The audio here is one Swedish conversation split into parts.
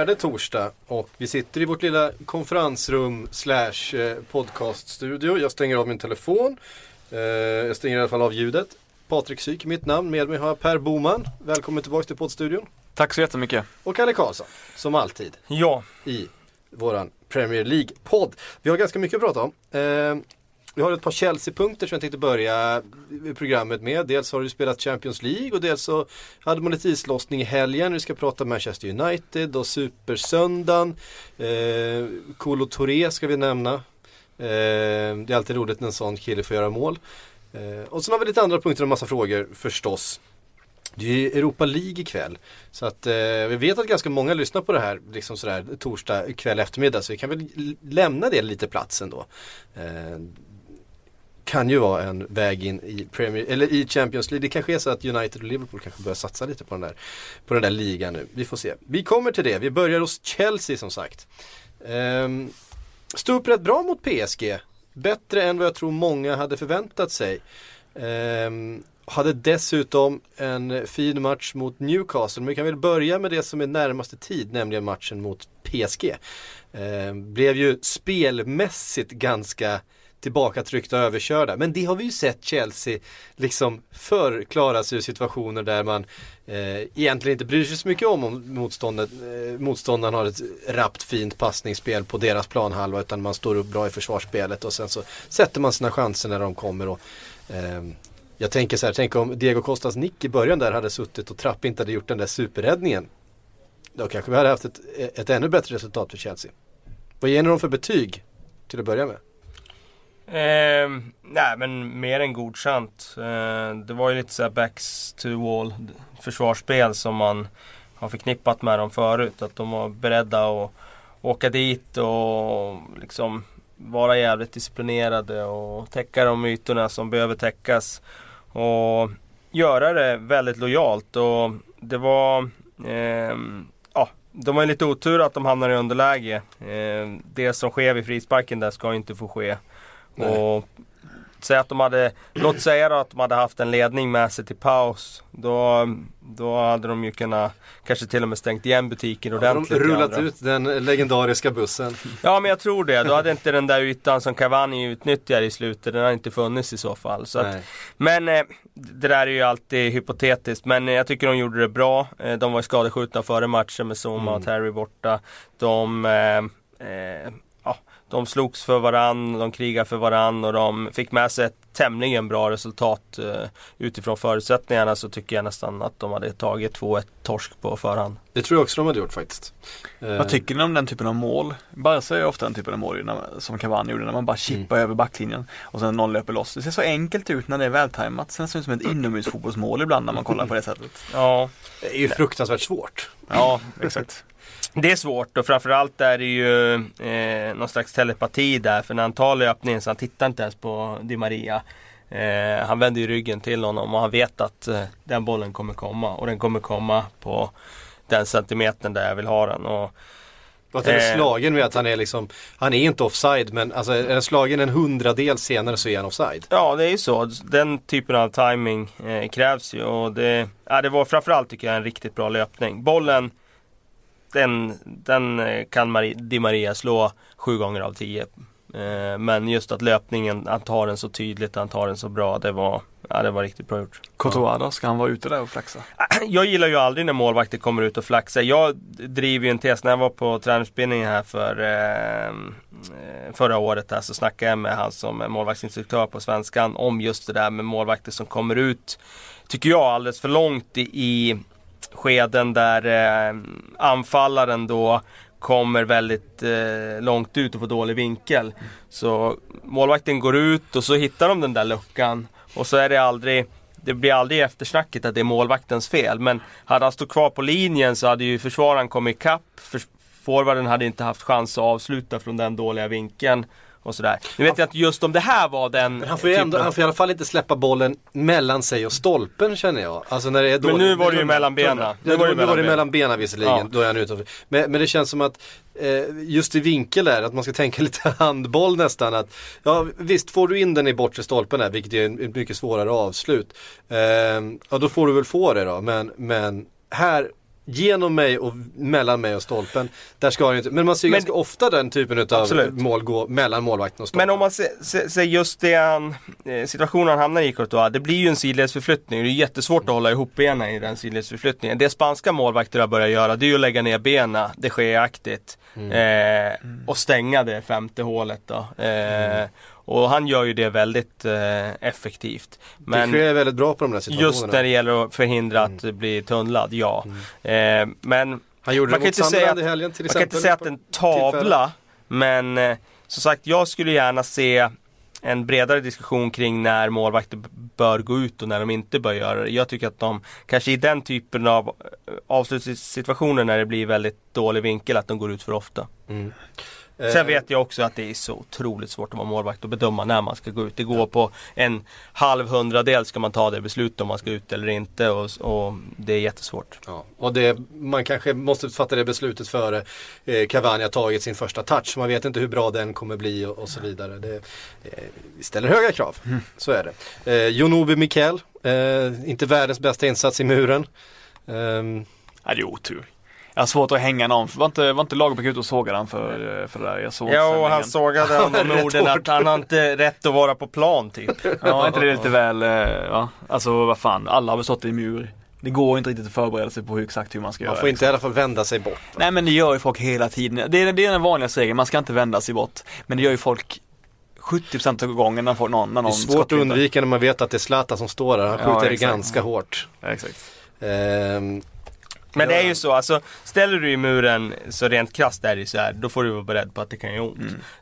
Är det torsdag och vi sitter i vårt lilla konferensrum slash eh, podcaststudio. Jag stänger av min telefon. Eh, Jag stänger i alla fall av ljudet. Patrik Syk mitt namn. Med mig har jag Per Boman. Välkommen tillbaka till poddstudion. Tack så jättemycket. Och Kalle Karlsson, som alltid, Ja, i våran Premier League-podd. Vi har ganska mycket att prata om. Vi har ett par Chelsea-punkter som jag tänkte börja programmet med. Dels har du spelat Champions League och dels så hade man lite islossning i helgen. Vi ska prata Manchester United och Supersöndagen. Eh, Kolo Touré ska vi nämna. Eh, det är alltid roligt när en sån kille får göra mål. Eh, och sen har vi lite andra punkter och massa frågor förstås. Det är ju Europa League ikväll. Så att eh, vi vet att ganska många lyssnar på det här liksom sådär torsdag kväll eftermiddag. Så vi kan väl lämna det lite platsen då. Eh, kan ju vara en väg in i, Premier, eller i Champions League. Det kanske är så att United och Liverpool kanske börjar satsa lite på den där, på den där ligan nu. Vi får se. Vi kommer till det. Vi börjar hos Chelsea som sagt. Um, Stod upp rätt bra mot PSG. Bättre än vad jag tror många hade förväntat sig. Ehm, hade dessutom en fin match mot Newcastle. Men vi kan väl börja med det som är närmaste tid, nämligen matchen mot PSG. Ehm, blev ju spelmässigt ganska tillbakatryckta och överkörda. Men det har vi ju sett Chelsea liksom förr klara sig ur situationer där man eh, egentligen inte bryr sig så mycket om om motståndet, eh, motståndaren har ett rappt fint passningsspel på deras planhalva utan man står upp bra i försvarsspelet och sen så sätter man sina chanser när de kommer. Och, eh, jag tänker så här, tänk om Diego Costas nick i början där hade suttit och Trapp inte hade gjort den där superräddningen. Då kanske vi hade haft ett, ett ännu bättre resultat för Chelsea. Vad ger ni dem för betyg till att börja med? Eh, nej men mer än godkänt. Eh, det var ju lite såhär backs to wall försvarsspel som man har förknippat med dem förut. Att de var beredda att åka dit och liksom vara jävligt disciplinerade och täcka de ytorna som behöver täckas. Och göra det väldigt lojalt. Och det var Eh, ja, de har ju lite otur att de hamnar i underläge. Ehm, det som sker vid frisparken där ska ju inte få ske. Och säg att de hade, låt säga då att de hade haft en ledning med sig till paus. Då, då hade de ju kunnat kanske till och med stängt igen butiken de ordentligt. i rullat andra. ut den legendariska bussen? Ja men jag tror det. Då hade inte den där ytan som Cavani utnyttjar i slutet, den hade inte funnits i så fall. Så att, men eh, det där är ju alltid hypotetiskt. Men eh, jag tycker de gjorde det bra. Eh, de var ju skadeskjutna före matchen med Zuma och Terry borta. De, eh, ja, de slogs för varann, de krigade för varann och de fick med sig ett tämligen bra resultat. Eh, utifrån förutsättningarna så tycker jag nästan att de hade tagit 2-1 torsk på förhand. Det tror jag också de hade gjort faktiskt. Eh, Vad tycker ni om den typen av mål? Barca är ofta den typen av mål som Cavani gjorde när man bara chippar Mm. över backlinjen och sen någon löper loss. Det ser så enkelt ut när det är vältajmat. Sen ser det ut som ett inomhusfotbollsmål ibland när man kollar på det sättet. Ja, Det är ju fruktansvärt svårt. Ja, exakt. Det är svårt och framförallt är det ju eh, någon slags telepati där för när han tar löpningen så han tittar inte ens på Di Maria. Eh, han vänder ju ryggen till honom och han vet att eh, den bollen kommer komma och den kommer komma på den centimetern där jag vill ha den. Och, Och att han är Eh. slagen med att han är liksom, han är inte offside men alltså är han slagen en hundradel senare så är han offside. ja det är ju så. Den typen av timing eh, krävs ju och det, ja, det var framförallt tycker jag en riktigt bra löpning. Bollen den, den eh, kan Marie, Di Maria slå sju gånger av tio. Eh, Men just att löpningen, han tar den så tydligt, han tar den så bra. Det var, ja, det var riktigt bra gjort. Courtois då? Ska han vara ute där och flaxa? Jag gillar ju aldrig när målvakter kommer ut och flaxar. Jag driver ju en tes, när jag var på tränarutbildningen här för eh, förra året där, så snackade jag med han som är målvaktsinstruktör på Svenskan om just det där med målvakter som kommer ut, tycker jag, alldeles för långt i skeden där eh, anfallaren då kommer väldigt eh, långt ut och får dålig vinkel. Så målvakten går ut och så hittar de den där luckan och så är det aldrig det blir aldrig eftersnacket att det är målvaktens fel. Men hade han stått kvar på linjen så hade ju försvararen kommit ikapp. För, forwarden hade inte haft chans att avsluta från den dåliga vinkeln. Och sådär. Nu vet jag att just om det här var den Men han får, ju ändå, han får i alla fall inte släppa bollen mellan sig och stolpen känner jag. Alltså när det är dåligt. nu var det ju mellan benen. Nu var det nu var det mellan benen visserligen. Ja. Då är han utanför. Men, men det känns som att eh, just i vinkel där, att man ska tänka lite handboll nästan. Att, ja visst, får du in den i bortre stolpen här, vilket är ett mycket svårare avslut. Eh, ja då får du väl få det då. Men, men här Genom mig och mellan mig och stolpen. Där ska inte. Men man ser Men- ganska ofta den typen av Absolut. mål gå mellan målvakten och stolpen. Men om man ser, ser, ser just det han, eh, situationen han hamnar i Courtois, det blir ju en sidledsförflyttning. Det är jättesvårt att hålla ihop benen i den sidledsförflyttningen. Det spanska målvakter har börjat göra, det är ju att lägga ner benen, det sker-aktigt. Eh, och stänga det femte hålet då. Eh, Och han gör ju det väldigt eh, effektivt. Men, Men är väldigt bra på de där situationerna. just när det gäller att förhindra att bli tunnlad, ja. Eh, men Han gjorde man det kan inte säga att- i helgen till man kan inte säga att en tavla, men eh, som sagt jag skulle gärna se en bredare diskussion kring när målvakter bör gå ut och när de inte bör göra det. Jag tycker att de kanske i den typen av eh, avslutningssituationer när det blir väldigt dålig vinkel att de går ut för ofta. Mm. Sen Eh, vet jag också att det är så otroligt svårt att vara målvakt och bedöma när man ska gå ut. Det går på en halv hundradel ska man ta det beslutet om man ska ut eller inte och, och det är jättesvårt. Ja, och det, man kanske måste fatta det beslutet före eh, Cavani har tagit sin första touch. Man vet inte hur bra den kommer bli och, och så vidare. Det eh, ställer höga krav, så är det. Eh, Jonobi Mikel, eh, inte världens bästa insats i muren. Ja, det är otur. Jag har svårt att hänga någon. Var inte, var inte Lagerbäck ute och sågade han för, för det där? Jag såg Ja, och han sågade honom med orden att han har inte rätt att vara på plan typ. Ja, är inte det lite väl, eh, ja. Alltså vad fan, alla har väl stått i mur. Det går inte riktigt att förbereda sig på hur, exakt hur man ska man göra. får inte i alla fall vända sig bort. Nej men det gör ju folk hela tiden. Det är, det är den vanligaste regeln, man ska inte vända sig bort. Men det gör ju folk 70% av gången när får någon, när Det någon är svårt att undvika när man vet att det är Zlatan som står där. Han Ja, skjuter det exakt. ganska hårt. Ja, exakt. Ehm, Men det är Ja. ju så, alltså ställer du i muren så rent krasst är det så här, då får du vara beredd på att det kan göra ont.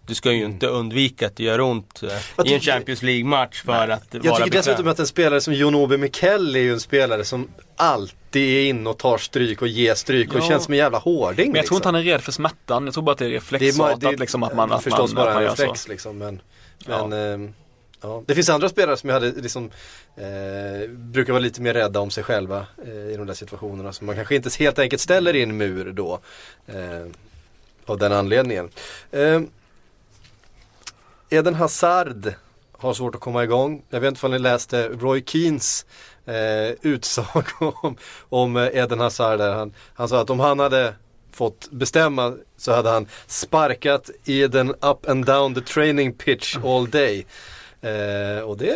Du ska ju inte undvika att det gör ont eh, Jag i en Champions League-match för att Jag vara tycker dessutom att en spelare som Jonobi Mikel är ju en spelare som alltid är inne och tar stryk och ger stryk och Ja. känns som en jävla hårding. Men jag tror inte han är rädd för smärtan, jag tror bara att det är det är, reflexartat liksom att man, att förstås man, bara att man en gör reflex så. liksom. Men, men ehm, ja. Det finns andra spelare som jag hade liksom eh, brukar vara lite mer rädda om sig själva eh, i de där situationerna. Så man kanske inte helt enkelt ställer in mur då. Eh, av den anledningen. Eh, Eden Hazard har svårt att komma igång. Jag vet inte om ni läste Roy Keens eh, utsaga om, om Eden Hazard. Där han, han sa att om han hade fått bestämma så hade han sparkat Eden up and down the training pitch all day. Eh, och det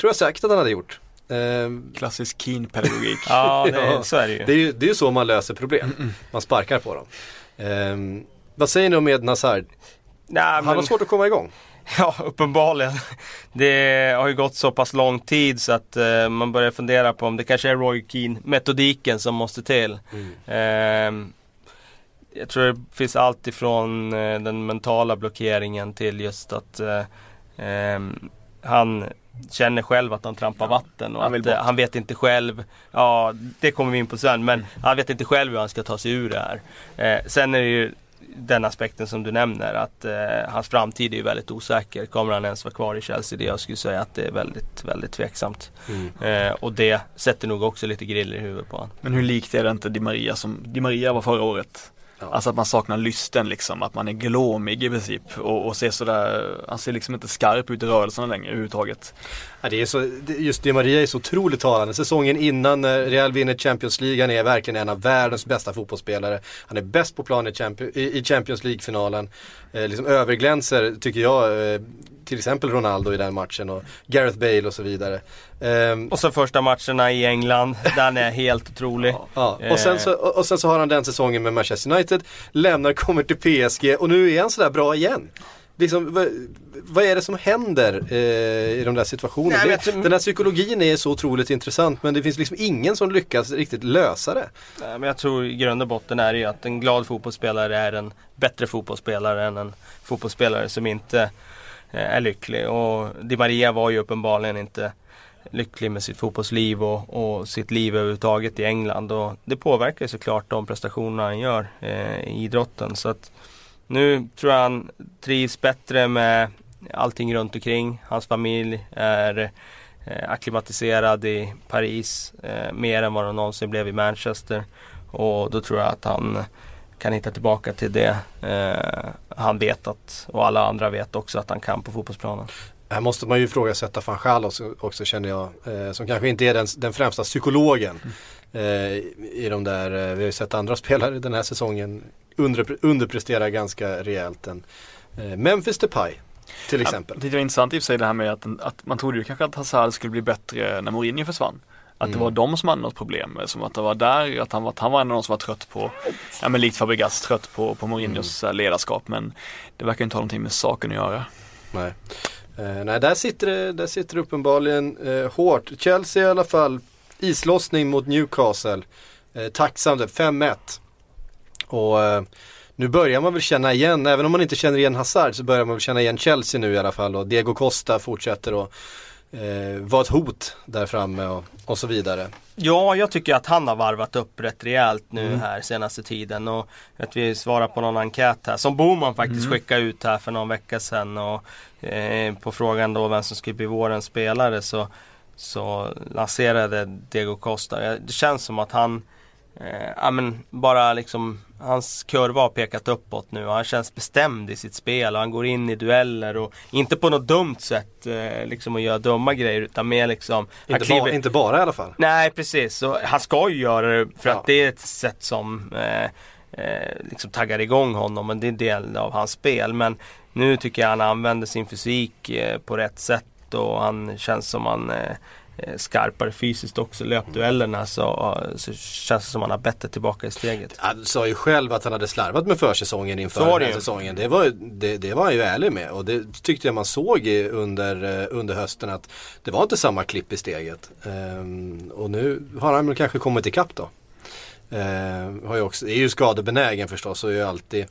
tror jag säkert att han hade gjort. Eh, Klassisk Keen-pedagogik. Ja, det, Ja. så är det ju. det är ju det är ju så man löser problem. Man sparkar på dem. Eh, vad säger ni om Eden Hazard? Nej, Han men, har svårt att komma igång. Ja, uppenbarligen. Det har ju gått så pass lång tid så att eh, man börjar fundera på om det kanske är Roy Keane-metodiken som måste till. Ehm, jag tror det finns allt ifrån eh, den mentala blockeringen till just att eh, han känner själv att han trampar vatten och han att eh, han vet inte själv, ja det kommer vi in på sen, men han vet inte själv hur han ska ta sig ur det här. Eh, sen är det ju den aspekten som du nämner att eh, hans framtid är ju väldigt osäker. Kommer han ens vara kvar i Chelsea? Det jag skulle säga att det är väldigt, väldigt tveksamt. Eh, och det sätter nog också lite griller i huvudet på honom. Men hur likt är det inte Di Maria som Di Maria var förra året? Ja. Alltså att man saknar lysten liksom, att man är glåmig i princip och, och ser sådär, han ser liksom inte skarp ut i rörelserna längre överhuvudtaget. Ja, det är så, just Di Maria är så otroligt talande. Säsongen innan när Real vinner Champions League, han är verkligen en av världens bästa fotbollsspelare. Han är bäst på plan i, Champions, League-finalen. Eh, liksom överglänser, tycker jag, eh, till exempel Ronaldo i den matchen och Gareth Bale och så vidare. Ehm, Och så första matcherna i England, den är helt otrolig. Ja, och sen, så, och och sen så har han den säsongen med Manchester United, lämnar, kommer till PSG och nu är han sådär bra igen. Liksom, vad, vad är det som händer eh, i de där situationerna? Nej, det, den här psykologin är så otroligt intressant men det finns liksom ingen som lyckas riktigt lösa det. Nej, men jag tror i grund och botten är det ju att en glad fotbollsspelare är en bättre fotbollsspelare än en fotbollsspelare som inte eh, är lycklig. Och Di Maria var ju uppenbarligen inte lycklig med sitt fotbollsliv och, och sitt liv överhuvudtaget i England. Och det påverkar ju såklart de prestationerna han gör eh, i idrotten. Så att nu tror jag han trivs bättre med allting runt omkring. Hans familj är eh, akklimatiserad i Paris eh, mer än vad de någonsin blev i Manchester. Och då tror jag att han kan hitta tillbaka till det eh, han vet att, och alla andra vet också att han kan på fotbollsplanen. Här måste man ju ifrågasätta van Gaal också, också känner jag. Eh, som kanske inte är den, den främsta psykologen. Eh, I de där, eh, vi har ju sett andra spelare den här säsongen under, underprestera ganska rejält. En, eh, Memphis Depay till exempel. Ja, det var intressant i och för sig det här med att, att man trodde ju kanske att Hazard skulle bli bättre när Mourinho försvann. Att Mm. det var de som hade något problem, som att det var där, att han var, att han var en av de som var trött på, ja men likt Fabregas, trött på, på Mourinhos Mm. eh, ledarskap. Men det verkar inte ha någonting med saken att göra. Nej, eh, nej där, sitter det, där sitter det uppenbarligen eh, hårt. Chelsea i alla fall, islossning mot Newcastle. Eh, tacksamt, 5-1. Och eh, nu börjar man väl känna igen, även om man inte känner igen Hazard så börjar man väl känna igen Chelsea nu i alla fall. Och Diego Costa fortsätter att eh, vara ett hot där framme och, och så vidare. Ja, jag tycker att han har varvat upp rätt rejält nu Mm. här senaste tiden. Och att vi svarar på någon enkät här som Boman faktiskt skickade ut här för någon vecka sedan. Och, eh, på frågan då vem som skulle bli vårens spelare så, så lanserade Diego Costa. Det känns som att han eh, ja, men bara liksom Hans kurva har pekat uppåt nu och han känns bestämd i sitt spel och han går in i dueller och inte på något dumt sätt eh, liksom att göra dumma grejer utan mer liksom Inte, kliver- ba, inte bara i alla fall. Nej precis, och han ska ju göra det för Ja. att det är ett sätt som eh, eh, liksom taggar igång honom men det är en del av hans spel. Men nu tycker jag han använder sin fysik eh, på rätt sätt och han känns som han eh, skarpare fysiskt också. Löpduellerna så, så känns det som han har bättre tillbaka i steget. Han sa ju själv att han hade slarvat med försäsongen inför den här säsongen. Det var, det, det var han ju ärlig med och det tyckte jag man såg under, eh, under hösten att det var inte samma klipp i steget. Ehm, och nu har han väl kanske kommit ikapp då. Ehm, har ju också, är ju skadebenägen förstås och är ju alltid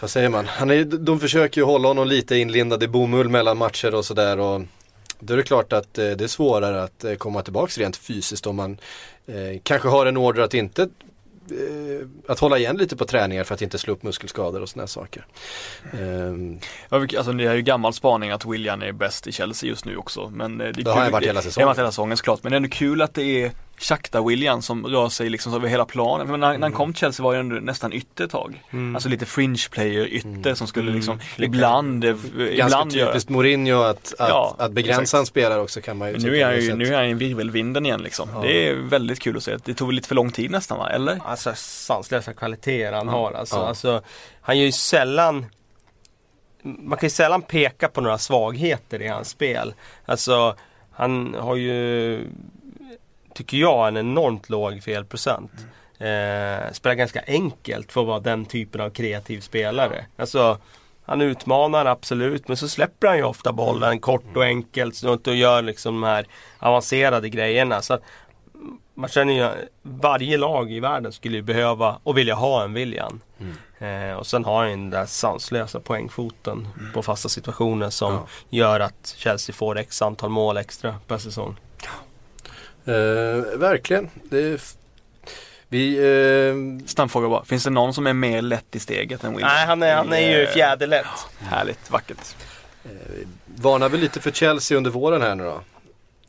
vad säger man? Han är, de försöker ju hålla honom lite inlindad i bomull mellan matcher och sådär. Då är det klart att eh, det är svårare att eh, komma tillbaks rent fysiskt om man eh, kanske har en order att inte eh, att hålla igen lite på träningar för att inte slå upp muskelskador och sådana saker. Vi- Alltså det är ju gammal spaning att William är bäst i Chelsea just nu också. Men det, är Det har han varit hela Det säsongen. har varit hela säsongen såklart. Men det är ändå kul att det är Shakhtar William som rör sig liksom över hela planen. För när, när han kom till Chelsea var det ändå nästan ytter ett tag. Mm. Alltså lite fringe player ytter som skulle Mm. liksom Lycka. ibland, eh, ganska ibland göra. typiskt Mourinho att, att, Ja, att begränsa exakt. en spelare också kan man ju Men nu är han ju, nu är han i virvelvinden igen liksom. Ja. Det är väldigt kul att se. Det tog lite för lång tid nästan va? Eller? Alltså sanslösa kvaliteter han har. Alltså, Ja. alltså, han gör ju sällan Man kan ju sällan peka på några svagheter i hans spel. Alltså han har ju Tycker jag en enormt låg felprocent. Eh, spelar ganska enkelt för att vara den typen av kreativ spelare. Alltså han utmanar absolut men så släpper han ju ofta bollen kort och enkelt så och gör liksom de här avancerade grejerna. Så man känner ju varje lag i världen skulle ju behöva och vilja ha en William. Eh, och sen har han den där sanslösa poängfoten på fasta situationer som Ja. gör att Chelsea får x antal mål extra per säsong. Eh, verkligen. Det vi, eh, Snabb fråga bara. Finns det någon som är mer lätt i steget än William? Nej han är, han är ju Eh, fjäderlätt. Härligt, vackert. varnar vi lite för Chelsea under våren här nu då?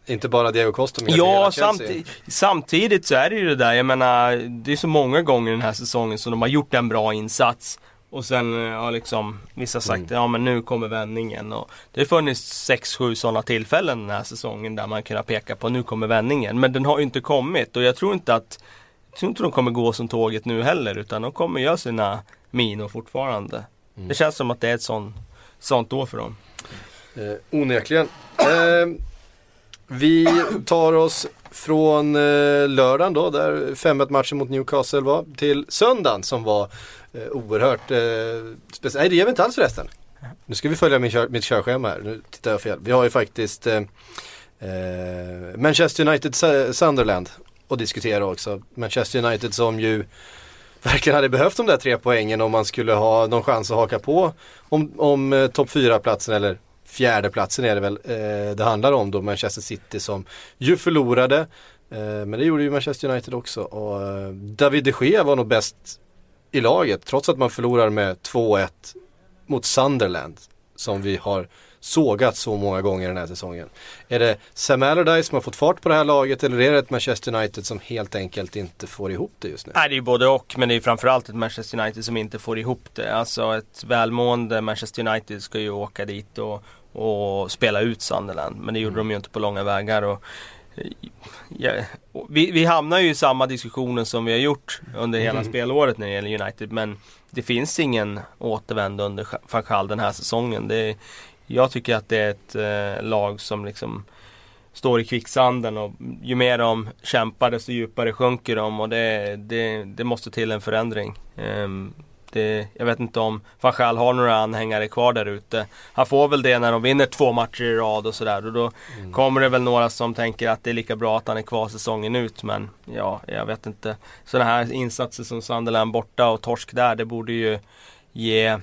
Inte bara Diego Costa men Ja, Chelsea. samti samtidigt så är det ju det där. Jag menar, det är så många gånger den här säsongen som de har gjort en bra insats. Och sen eh, har liksom vissa sagt, Mm. ja men nu kommer vändningen. Och det har funnits 6-7 sådana tillfällen den här säsongen där man kunnat peka på, nu kommer vändningen. Men den har ju inte kommit och jag tror inte att, jag tror inte de kommer gå som tåget nu heller. Utan de kommer göra sina minor fortfarande. Mm. Det känns som att det är ett sånt, sånt år för dem. Eh, onekligen. Eh, vi tar oss från eh, lördagen då, där 5-1 matchen mot Newcastle var, till söndagen som var eh, oerhört eh, speciellt. Nej det gör vi inte alls förresten. Nu ska vi följa min kör, mitt körschema här, nu tittar jag fel. Vi har ju faktiskt eh, eh Manchester United Sunderland att diskutera också. Manchester United som ju verkligen hade behövt de där tre poängen om man skulle ha någon chans att haka på om, om eh, topp fyra platsen eller fjärdeplatsen är det väl eh, det handlar om då Manchester City som ju förlorade. Eh, men det gjorde ju Manchester United också och eh, David de Gea var nog bäst i laget trots att man förlorar med 2-1 mot Sunderland som vi har sågat så många gånger den här säsongen. Är det Sam Allardyce som har fått fart på det här laget eller är det ett Manchester United som helt enkelt inte får ihop det just nu? Nej, det är ju både och, men det är framförallt ett Manchester United som inte får ihop det. Alltså ett välmående Manchester United ska ju åka dit och, och spela ut Sunderland. Men det gjorde de ju inte på långa vägar. Och, ja, vi, vi hamnar ju i samma diskussioner som vi har gjort under hela Mm. spelåret när det gäller United. Men det finns ingen återvändo under Gaal den här säsongen. Det, jag tycker att det är ett eh, lag som liksom står i kvicksanden och ju mer de kämpar desto djupare sjunker de och det, det, det måste till en förändring. Ehm, det, jag vet inte om van Gaal har några anhängare kvar där ute. Han får väl det när de vinner två matcher i rad och sådär. Och då kommer det väl några som tänker att det är lika bra att han är kvar säsongen ut. Men ja, jag vet inte. Sådana här insatser som Sunderland borta och torsk där, det borde ju ge eh,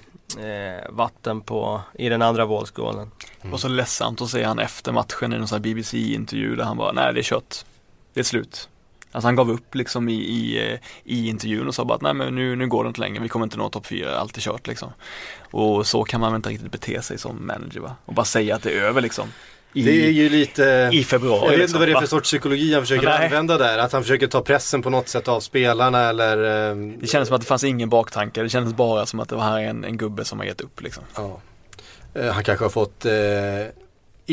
vatten på, i den andra vågskålen. Det var så ledsamt att se han efter matchen i någon sån här BBC-intervju där han bara, nej det är kött. Det är slut. Alltså han gav upp liksom i, i, i intervjun och sa bara att nej men nu, nu går det inte längre, vi kommer inte nå topp 4, allt är kört liksom. Och så kan man väl inte riktigt bete sig som manager va? Och bara säga att det är över liksom. I, Det är ju lite i februari. Jag vet inte liksom, vad det är för sorts psykologi han försöker Nej. använda där. Att han försöker ta pressen på något sätt av spelarna eller eh, Det kändes som att det fanns ingen baktanke, det kändes bara som att det var här en, en gubbe som har gett upp liksom. Ja. Eh, Han kanske har fått eh,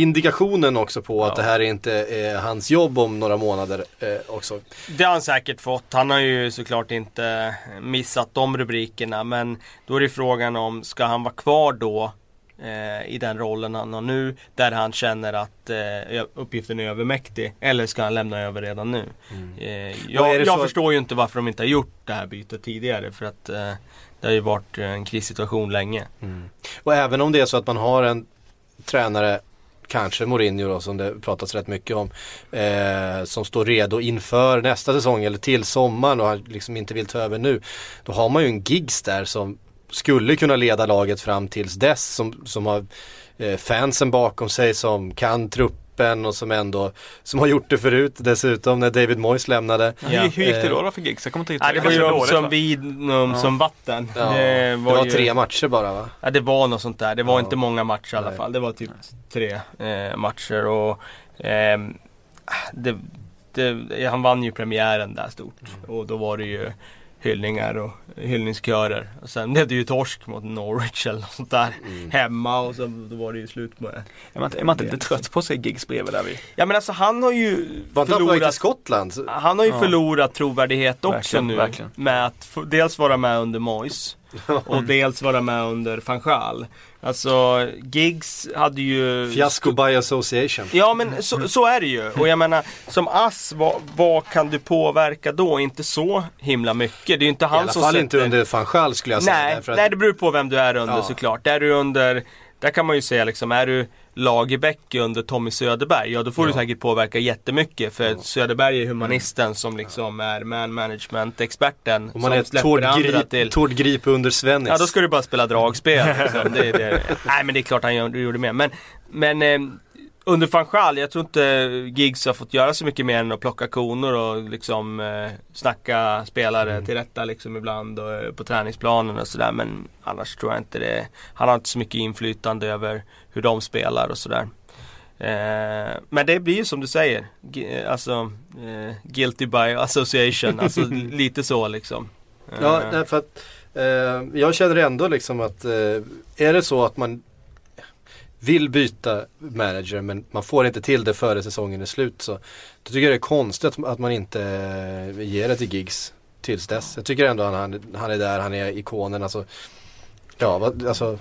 indikationen också på att Ja. det här inte är hans jobb om några månader eh, också. Det har han säkert fått. Han har ju såklart inte missat de rubrikerna. Men då är det frågan om, ska han vara kvar då? Eh, I den rollen han har nu. Där han känner att eh, uppgiften är övermäktig. Eller ska han lämna över redan nu? Eh, Och är jag jag förstår ju inte varför de inte har gjort det här bytet tidigare. För att eh, det har ju varit en krissituation länge. Och även om det är så att man har en tränare Kanske Mourinho då, som det pratas rätt mycket om. Eh, som står redo inför nästa säsong eller till sommaren och han liksom inte vill ta över nu. Då har man ju en gigs där som skulle kunna leda laget fram tills dess. Som, som har eh, fansen bakom sig som kan truppen och som ändå som har gjort det förut dessutom när David Moyes lämnade. Ja. Hur, hur gick det Eh, då, då för gigs? Jag kommer inte Ja, det var ju som va? vid um, Ja. som vatten. Ja, det var, ju- tre matcher bara va? Ja det var något sånt där. Det var Ja. inte många matcher i alla fall. Det var typ tre eh, matcher och ehm, det, det, han vann ju premiären där stort. Mm. Och då var det ju hyllningar och hyllningskörer. Och sen blev det ju torsk mot Norwich eller något sånt där. Mm. Hemma och så då var det ju slut med det. Är man, inte- är man inte lite trött på att se gigs bredvid där vi? Ja men alltså han har ju Var på väg till förlorat Skottland? han har ju Ja. förlorat trovärdighet också Verkligen, nu. verkligen. Med att dels vara med under Moyes och dels vara med under van Gaal. Alltså Giggs hade ju... Fiasko by association. Ja men så, så är det ju. Och jag menar som ass, vad, vad kan du påverka då? Inte så himla mycket. Det är ju inte I han alla som fall sätter... inte under van Gaal skulle jag säga. Nej, att- nej, det beror på vem du är under Ja. såklart. Är du under, där kan man ju säga liksom, är du Lagerbäck under Tommy Söderberg, ja då får du Ja. säkert påverka jättemycket. För Söderberg är humanisten som liksom är man management-experten. Om man som är Tord, Grip, till. Tord Grip under Svennis. Ja då ska du bara spela dragspel. Liksom. det, det. Nej men det är klart han gjorde med. Men, men eh, under van jag tror inte Giggs har fått göra så mycket mer än att plocka koner och liksom eh, snacka spelare Mm. till rätta liksom ibland och, eh, på träningsplanen och sådär. Men annars tror jag inte det. Han har inte så mycket inflytande över hur de spelar och sådär. Eh, men det blir ju som du säger, G- alltså eh, guilty by association, alltså lite så liksom. Ja, Eh, därför att eh, jag känner ändå liksom att eh, är det så att man vill byta manager men man får inte till det före säsongen är slut så då tycker jag det är konstigt att- man inte eh, ger det till Giggs tills dess. Jag tycker ändå att han, han är där, han är ikonen. Alltså, ja, alltså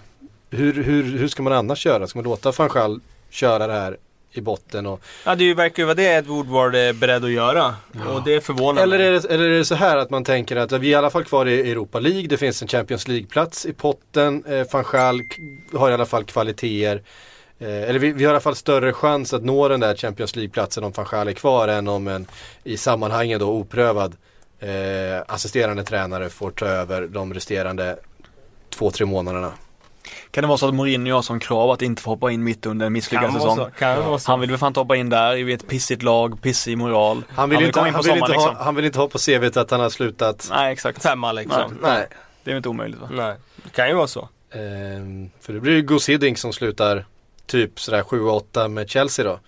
hur, hur, hur ska man annars göra? Ska man låta Fanchal köra det här i botten och Ja det verkar ju vara det Ed Woodward är beredd att göra. Och det förvånar Eller är, det, eller är det så här att man tänker att vi är i alla fall kvar i Europa League, det finns en Champions League-plats i potten, eh, van k- har i alla fall kvaliteter. Eh, eller vi, vi har i alla fall större chans att nå den där Champions League-platsen om van Gaal är kvar än om en i sammanhanget då oprövad eh, assisterande tränare får ta över de resterande två, tre månaderna. Kan det vara så att Mourinho har som krav att inte få hoppa in mitt under en misslyckad säsong? så. Han vill väl fan inte hoppa in där i ett pissigt lag, pissig moral. Han vill, inte, komma in på sommaren ha, liksom. han vill inte ha på CVt att han har slutat. Nej exakt. Femma liksom. Nej. Det är väl inte omöjligt va? Nej. Det kan ju vara så. Ehm, för det blir ju Gus Hiddink som slutar typ sådär 7-8 med Chelsea då.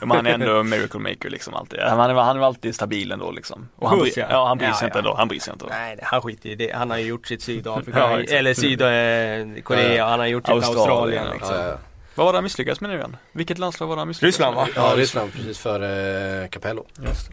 Men han är ändå miracle maker liksom alltid. Han är, han är alltid stabil ändå liksom. Och han, Hus, ja. ja, han bryr sig Ja, inte ja. ändå. Han bryr sig inte. Nej, han skiter i det. Han har ju gjort sitt Sydafrika, eller Sydkorea, han har gjort sitt Australien, Australien. liksom. Ja, ja. Vad var det han misslyckades med nu igen? Vilket landslag var det han misslyckades Ryssland, med? va? ja Ryssland precis före eh, Capello. Just.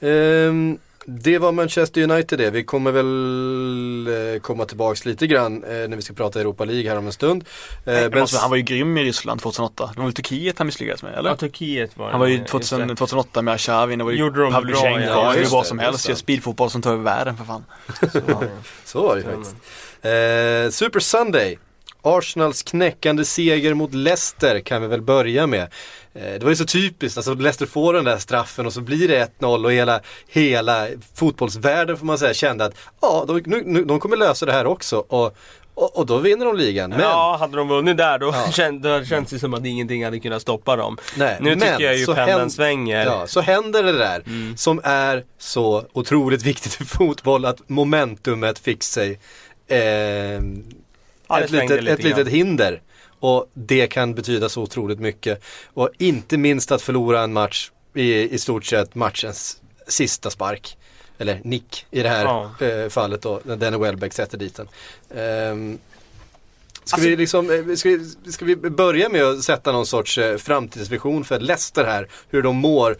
Ehm, det var Manchester United det. Vi kommer väl eh, komma tillbaks lite grann eh, när vi ska prata Europa League här om en stund. Eh, Men men alltså, han var ju grym i Ryssland 2008. Det var väl Turkiet han misslyckades med eller? Ja, Turkiet var det. Han var ju Just 2000, det. 2008 med Arshavin, det var ju Pavlyuchenko, ja. ja, vad som helst. Gör speedfotboll som tar över världen för fan. Så var det ju faktiskt. Eh, Super Sunday. Arsenals knäckande seger mot Leicester kan vi väl börja med. Eh, det var ju så typiskt, alltså Leicester får den där straffen och så blir det 1-0 och hela, hela fotbollsvärlden får man säga kände att ja, de, nu, nu, de kommer lösa det här också och, och, och då vinner de ligan. Men, Ja, hade de vunnit där då Ja. känd, då känns det som att ingenting hade kunnat stoppa dem. nej, Nu tycker jag ju pendeln händer- svänger. Ja, så händer det där Mm. som är så otroligt viktigt i fotboll att momentumet fick sig eh, Ja, ett, litet, lite ett litet hinder. Och det kan betyda så otroligt mycket. Och inte minst att förlora en match i, i stort sett matchens sista spark. Eller nick i det här Ja. eh, fallet då, när Danny Welbeck sätter dit den. Ehm, ska, Alltså- vi liksom, eh, ska, vi, ska vi börja med att sätta någon sorts eh, framtidsvision för Leicester här? Hur de mår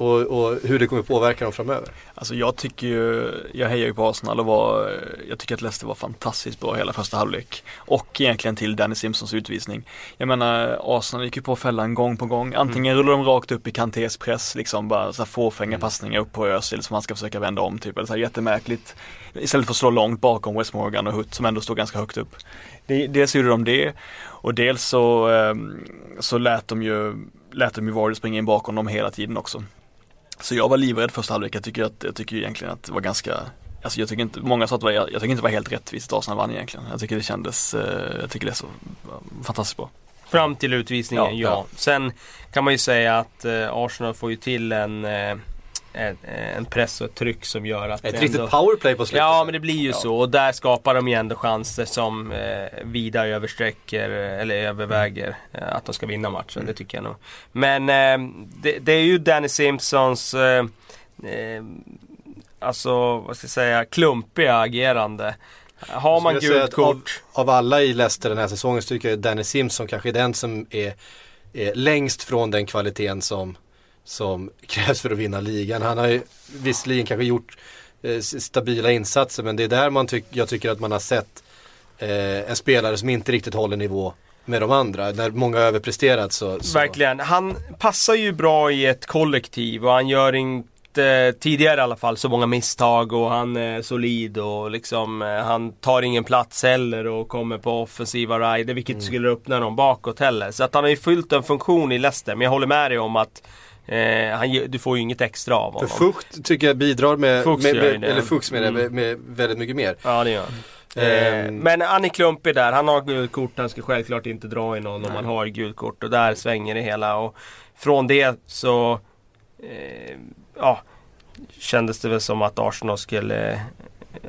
och, och hur det kommer påverka dem framöver. Alltså jag tycker ju, jag hejar ju på Arsenal och var, jag tycker att Leicester var fantastiskt bra hela första halvlek. Och egentligen till Danny Simpsons utvisning. Jag menar, Arsenal gick ju på fällan gång på gång. Antingen rullar de rakt upp i Kantés press, liksom bara så här fåfänga passningar upp på Özil som han ska försöka vända om typ. Eller så här jättemärkligt. Istället för att slå långt bakom West Morgan och Hutt som ändå står ganska högt upp. Dels gjorde de det och dels så, ehm, så lät de ju, lät de ju Vardy springa in bakom dem hela tiden också. Så jag var livrädd första halvlek. Jag tycker, att, jag tycker egentligen att det var ganska Alltså jag tycker inte, många sa att det var, jag tycker inte det var helt rättvist att Arsenal vann egentligen. Jag tycker det kändes, eh, jag tycker det är så fantastiskt bra. Fram till utvisningen, Ja, ja. ja. Sen kan man ju säga att eh, Arsenal får ju till en, eh, en, en press och ett tryck som gör att Ett riktigt ändå... powerplay på slutet. Ja men det blir ju Ja. så och där skapar de ju ändå chanser som eh, vida översträcker eh, eller överväger eh, att de ska vinna matchen. Det tycker jag nog. Men eh, det, det är ju Danny Simpsons eh, eh, Alltså vad ska jag säga klumpiga agerande. Har man gult att av- kort Av alla i Leicester den här säsongen så tycker jag Danny Simpson kanske är den som är, är längst från den kvaliteten som, som krävs för att vinna ligan. Han har ju visserligen kanske gjort eh, stabila insatser men det är där man tyck, jag tycker att man har sett eh, en spelare som inte riktigt håller nivå med de andra. När många har överpresterat så, så Verkligen. Han passar ju bra i ett kollektiv och han gör inte, tidigare i alla fall, så många misstag och han är solid och liksom eh, han tar ingen plats heller och kommer på offensiva rider vilket Mm. skulle öppna dem bakåt heller. Så att han har ju fyllt en funktion i Leicester men jag håller med dig om att eh, han, du får ju inget extra av För honom. Fukt tycker jag bidrar med, Fuchs med, med eller Fuchs med, Mm. med, med väldigt mycket mer. Ja det gör han. Eh, Ehm, men han är klumpig där, han har gult kort, han ska självklart inte dra i någon om man har gult kort och där svänger det hela och från det så eh, ja, kändes det väl som att Arsenal skulle eh,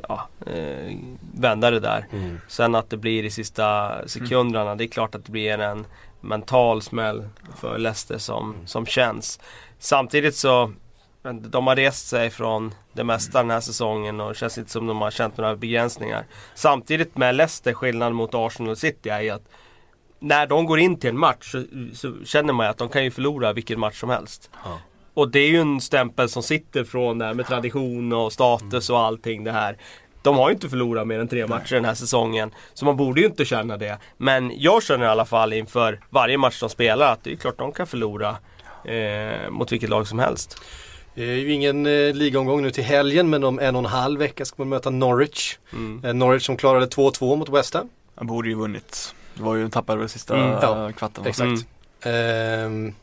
ja, eh, vända det där. mm. Sen att det blir i sista sekunderna, det är klart att det blir en mental smäll för Leicester som, som känns. Samtidigt så de har rest sig från det mesta den här säsongen och det känns inte som de har känt några begränsningar. Samtidigt med Leicester, skillnaden mot Arsenal City är att när de går in till en match så, så känner man att de kan ju förlora vilken match som helst. Ja. Och det är ju en stämpel som sitter från det här med tradition och status och allting det här. De har ju inte förlorat mer än tre matcher den här säsongen. Så man borde ju inte känna det. Men jag känner i alla fall inför varje match de spelar att det är klart de kan förlora eh, mot vilket lag som helst. Det är ju ingen eh, ligaomgång nu till helgen men om en och en halv vecka ska man möta Norwich. Mm. Eh, Norwich som klarade 2-2 mot West Ham. Han borde ju vunnit. Det var ju, tappade väl sista Mm, ja, kvarten. va? Exakt. Mm. Ehm,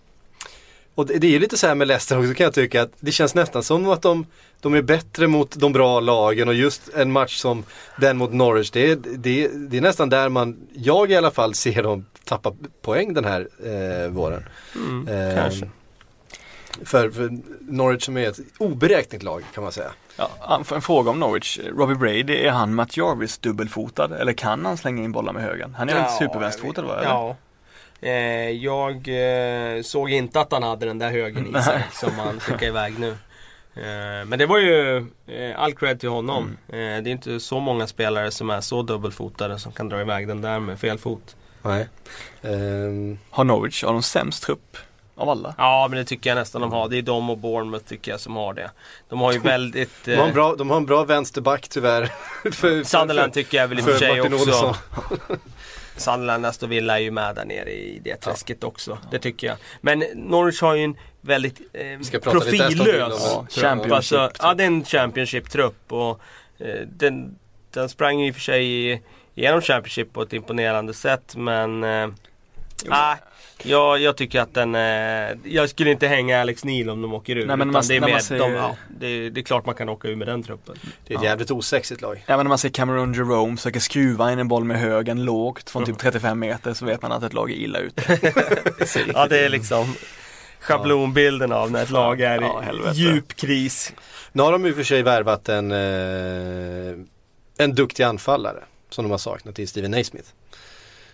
och det, det är ju lite så här med Leicester också kan jag tycka att det känns nästan som att de, de är bättre mot de bra lagen och just en match som den mot Norwich, det är, det, det är nästan där man, jag i alla fall ser dem tappa poäng den här eh, våren. Mm, Eh, kanske. För, för Norwich som är ett oberäkneligt lag kan man säga. Ja, en fråga om Norwich. Robbie Brady, är han Matt Jarvis dubbelfotad? Eller kan han slänga in bollar med högen? Han är väl supervänsterfotad va? Eller? Ja. Eh, jag eh, såg inte att han hade den där högen i sig som han skickade iväg nu. Eh, men det var ju eh, all cred till honom. Mm. Eh, det är inte så många spelare som är så dubbelfotade som kan dra iväg den där med fel fot. Nej. Ehm, Har Norwich, har de sämst trupp av alla? Ja men det tycker jag nästan de har. Det är de och Bournemouth tycker jag som har det. De har ju väldigt... de, har en Eh, bra, de har en bra vänsterback tyvärr. för, Sunderland tycker jag väl i och för sig också. Sunderland, Aston Villa är ju med där nere i det träsket också. Det tycker jag. Men Norwich har ju en väldigt eh, profillös Ja. Championship. Alltså, ja, det är en Championship-trupp. Och, eh, den, den sprang ju i och för sig igenom Championship på ett imponerande sätt men eh, ah, jag, jag tycker att den, eh, jag skulle inte hänga Alex Neil om de åker ur. Nej, men utan man- det, är de, ja, det, det klart man kan åka ur med den truppen. Det är ett jävligt osexigt lag. Ja men när man ser Cameron Jerome försöker skruva in en boll med högen lågt från typ 35 meter så vet man att ett lag är illa ute. Ja det är liksom schablonbilden av när ett lag är Ja, i djup kris. Nu har de i och för sig värvat en, eh, en duktig anfallare. Som de har saknat i Steven Naismith.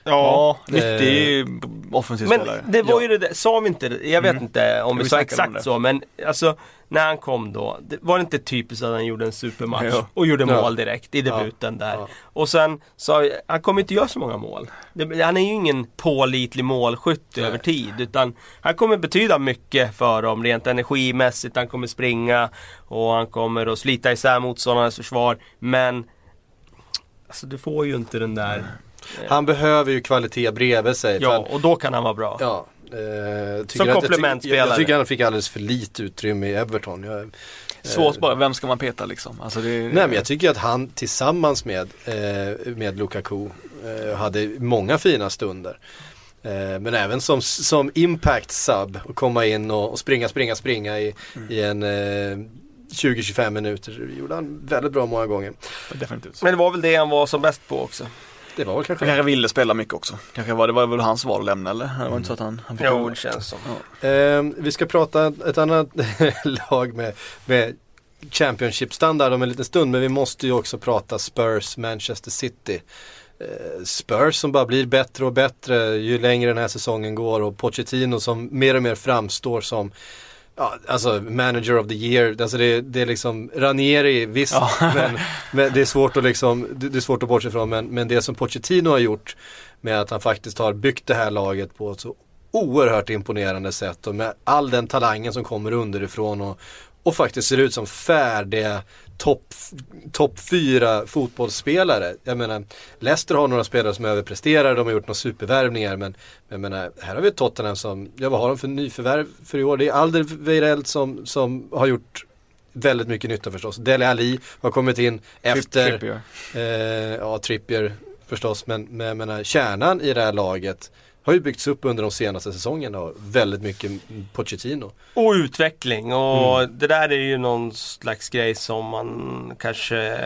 Ja, nyttig offensiv Men spelare. det var Ja. ju det där, sa vi inte? Jag vet Mm. inte om vi, Vi sa exakt så men alltså när han kom då, det, var det inte typiskt att han gjorde en supermatch Ja. och gjorde Ja. mål direkt i debuten där. Ja. Och sen sa han kommer inte göra så många mål. Det, han är ju ingen pålitlig målskytt över tid utan han kommer betyda mycket för dem rent energimässigt. Han kommer springa och han kommer att slita isär motståndarnas försvar. Men Alltså du får ju inte den där Han behöver ju kvalitet bredvid sig. Ja, och då kan han vara bra. ja eh, Som komplementspelare. Jag, jag tycker han fick alldeles för lite utrymme i Everton. Jag, Svårt bara, vem ska man peta liksom? Alltså det, Nej men jag tycker att han tillsammans med, eh, med Lukaku eh, hade många fina stunder. Eh, men även som, som impact sub och komma in och, och springa, springa, springa i, i en eh, 20-25 minuter. Det gjorde han väldigt bra många gånger. Definitivt. Men det var väl det han var som bäst på också. Det var väl Han kanske kanske ville spela mycket också. Kanske var, det var väl hans val att lämna eller? Det var inte så att han, han fick Jo, det känns som. Eh, vi ska prata ett annat lag med, med Championship-standard om en liten stund men vi måste ju också prata Spurs, Manchester City. Eh, Spurs som bara blir bättre och bättre ju längre den här säsongen går och Pochettino som mer och mer framstår som Ja, alltså manager of the year, alltså det, det är liksom Ranieri, visst, Ja. men, men det är svårt att liksom, det är svårt att bortse ifrån men, men det som Pochettino har gjort med att han faktiskt har byggt det här laget på ett så oerhört imponerande sätt och med all den talangen som kommer underifrån och, och faktiskt ser ut som färdiga topp top fyra fotbollsspelare. Jag menar, Leicester har några spelare som överpresterar, de har gjort några supervärvningar men jag menar, här har vi Tottenham som, ja vad har de för nyförvärv för i år? Det är Alderweireld som, som har gjort väldigt mycket nytta förstås. Dele Ali har kommit in efter Trippier. Eh, ja, Trippier förstås, men, men jag menar, kärnan i det här laget har ju byggts upp under de senaste säsongerna väldigt mycket Pochettino. Och utveckling och Mm. det där är ju någon slags grej som man kanske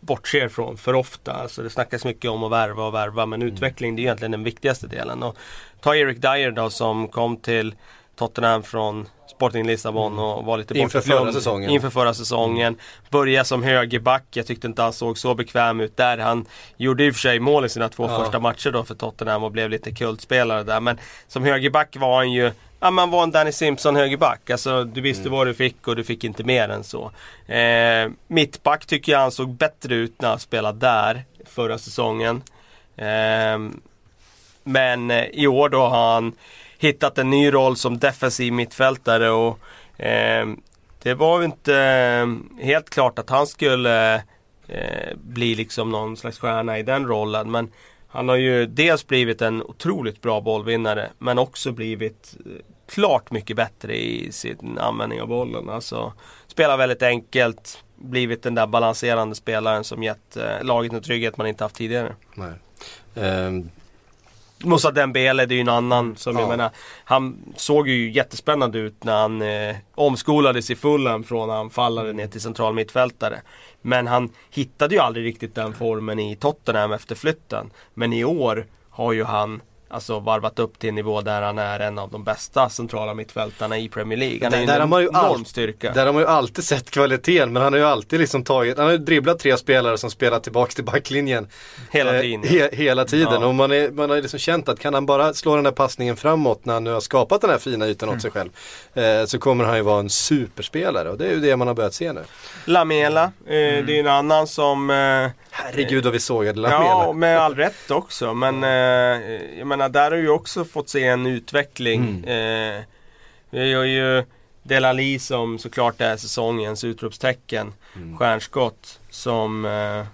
bortser från för ofta. Alltså det snackas mycket om att värva och värva men Mm. utveckling det är egentligen den viktigaste delen. Och ta Eric Dyer då som kom till Tottenham från Sporting Lissabon och var lite Mm. Inför förra säsongen. Inför förra säsongen. Börja som högerback. Jag tyckte inte han såg så bekväm ut där. Han gjorde i och för sig mål i sina två Ja. första matcher då för Tottenham och blev lite kultspelare där. Men som högerback var han ju Ja man var en Danny Simpson högerback. Alltså du visste Mm. vad du fick och du fick inte mer än så. Eh, mittback tycker jag han såg bättre ut när han spelade där förra säsongen. Eh, men eh, i år då har han hittat en ny roll som defensiv mittfältare och eh, det var ju inte eh, helt klart att han skulle eh, bli liksom någon slags stjärna i den rollen. Men han har ju dels blivit en otroligt bra bollvinnare men också blivit eh, klart mycket bättre i sin användning av bollen. Alltså spelar väldigt enkelt, blivit den där balanserande spelaren som gett eh, laget en trygghet man inte haft tidigare. Nej. Ehm, Moussa Dembele, det är ju en annan som Ja. jag menar, han såg ju jättespännande ut när han eh, omskolades i Fulham från anfallare ner till central mittfältare. Men han hittade ju aldrig riktigt den formen i Tottenham efter flytten. Men i år har ju han Alltså varvat upp till en nivå där han är en av de bästa centrala mittfältarna i Premier League. Han Där- är där en har enorm styrka. Där har man ju alltid sett kvaliteten men han har ju alltid liksom tagit, han har ju dribblat tre spelare som spelat tillbaks till backlinjen. Hela Eh, tiden. he, hela tiden Ja. och man, är, man har ju liksom känt att kan han bara slå den där passningen framåt när han nu har skapat den här fina ytan åt sig själv. Eh, så kommer han ju vara en superspelare och det är ju det man har börjat se nu. Lamela, eh, det är ju en annan som eh, Herregud vad vi sågade Lamela. Ja, med all rätt också. Men eh, jag menar, där har vi ju också fått se en utveckling. Eh, vi har ju Delali som såklart är säsongens utropstecken. Stjärnskott som eh,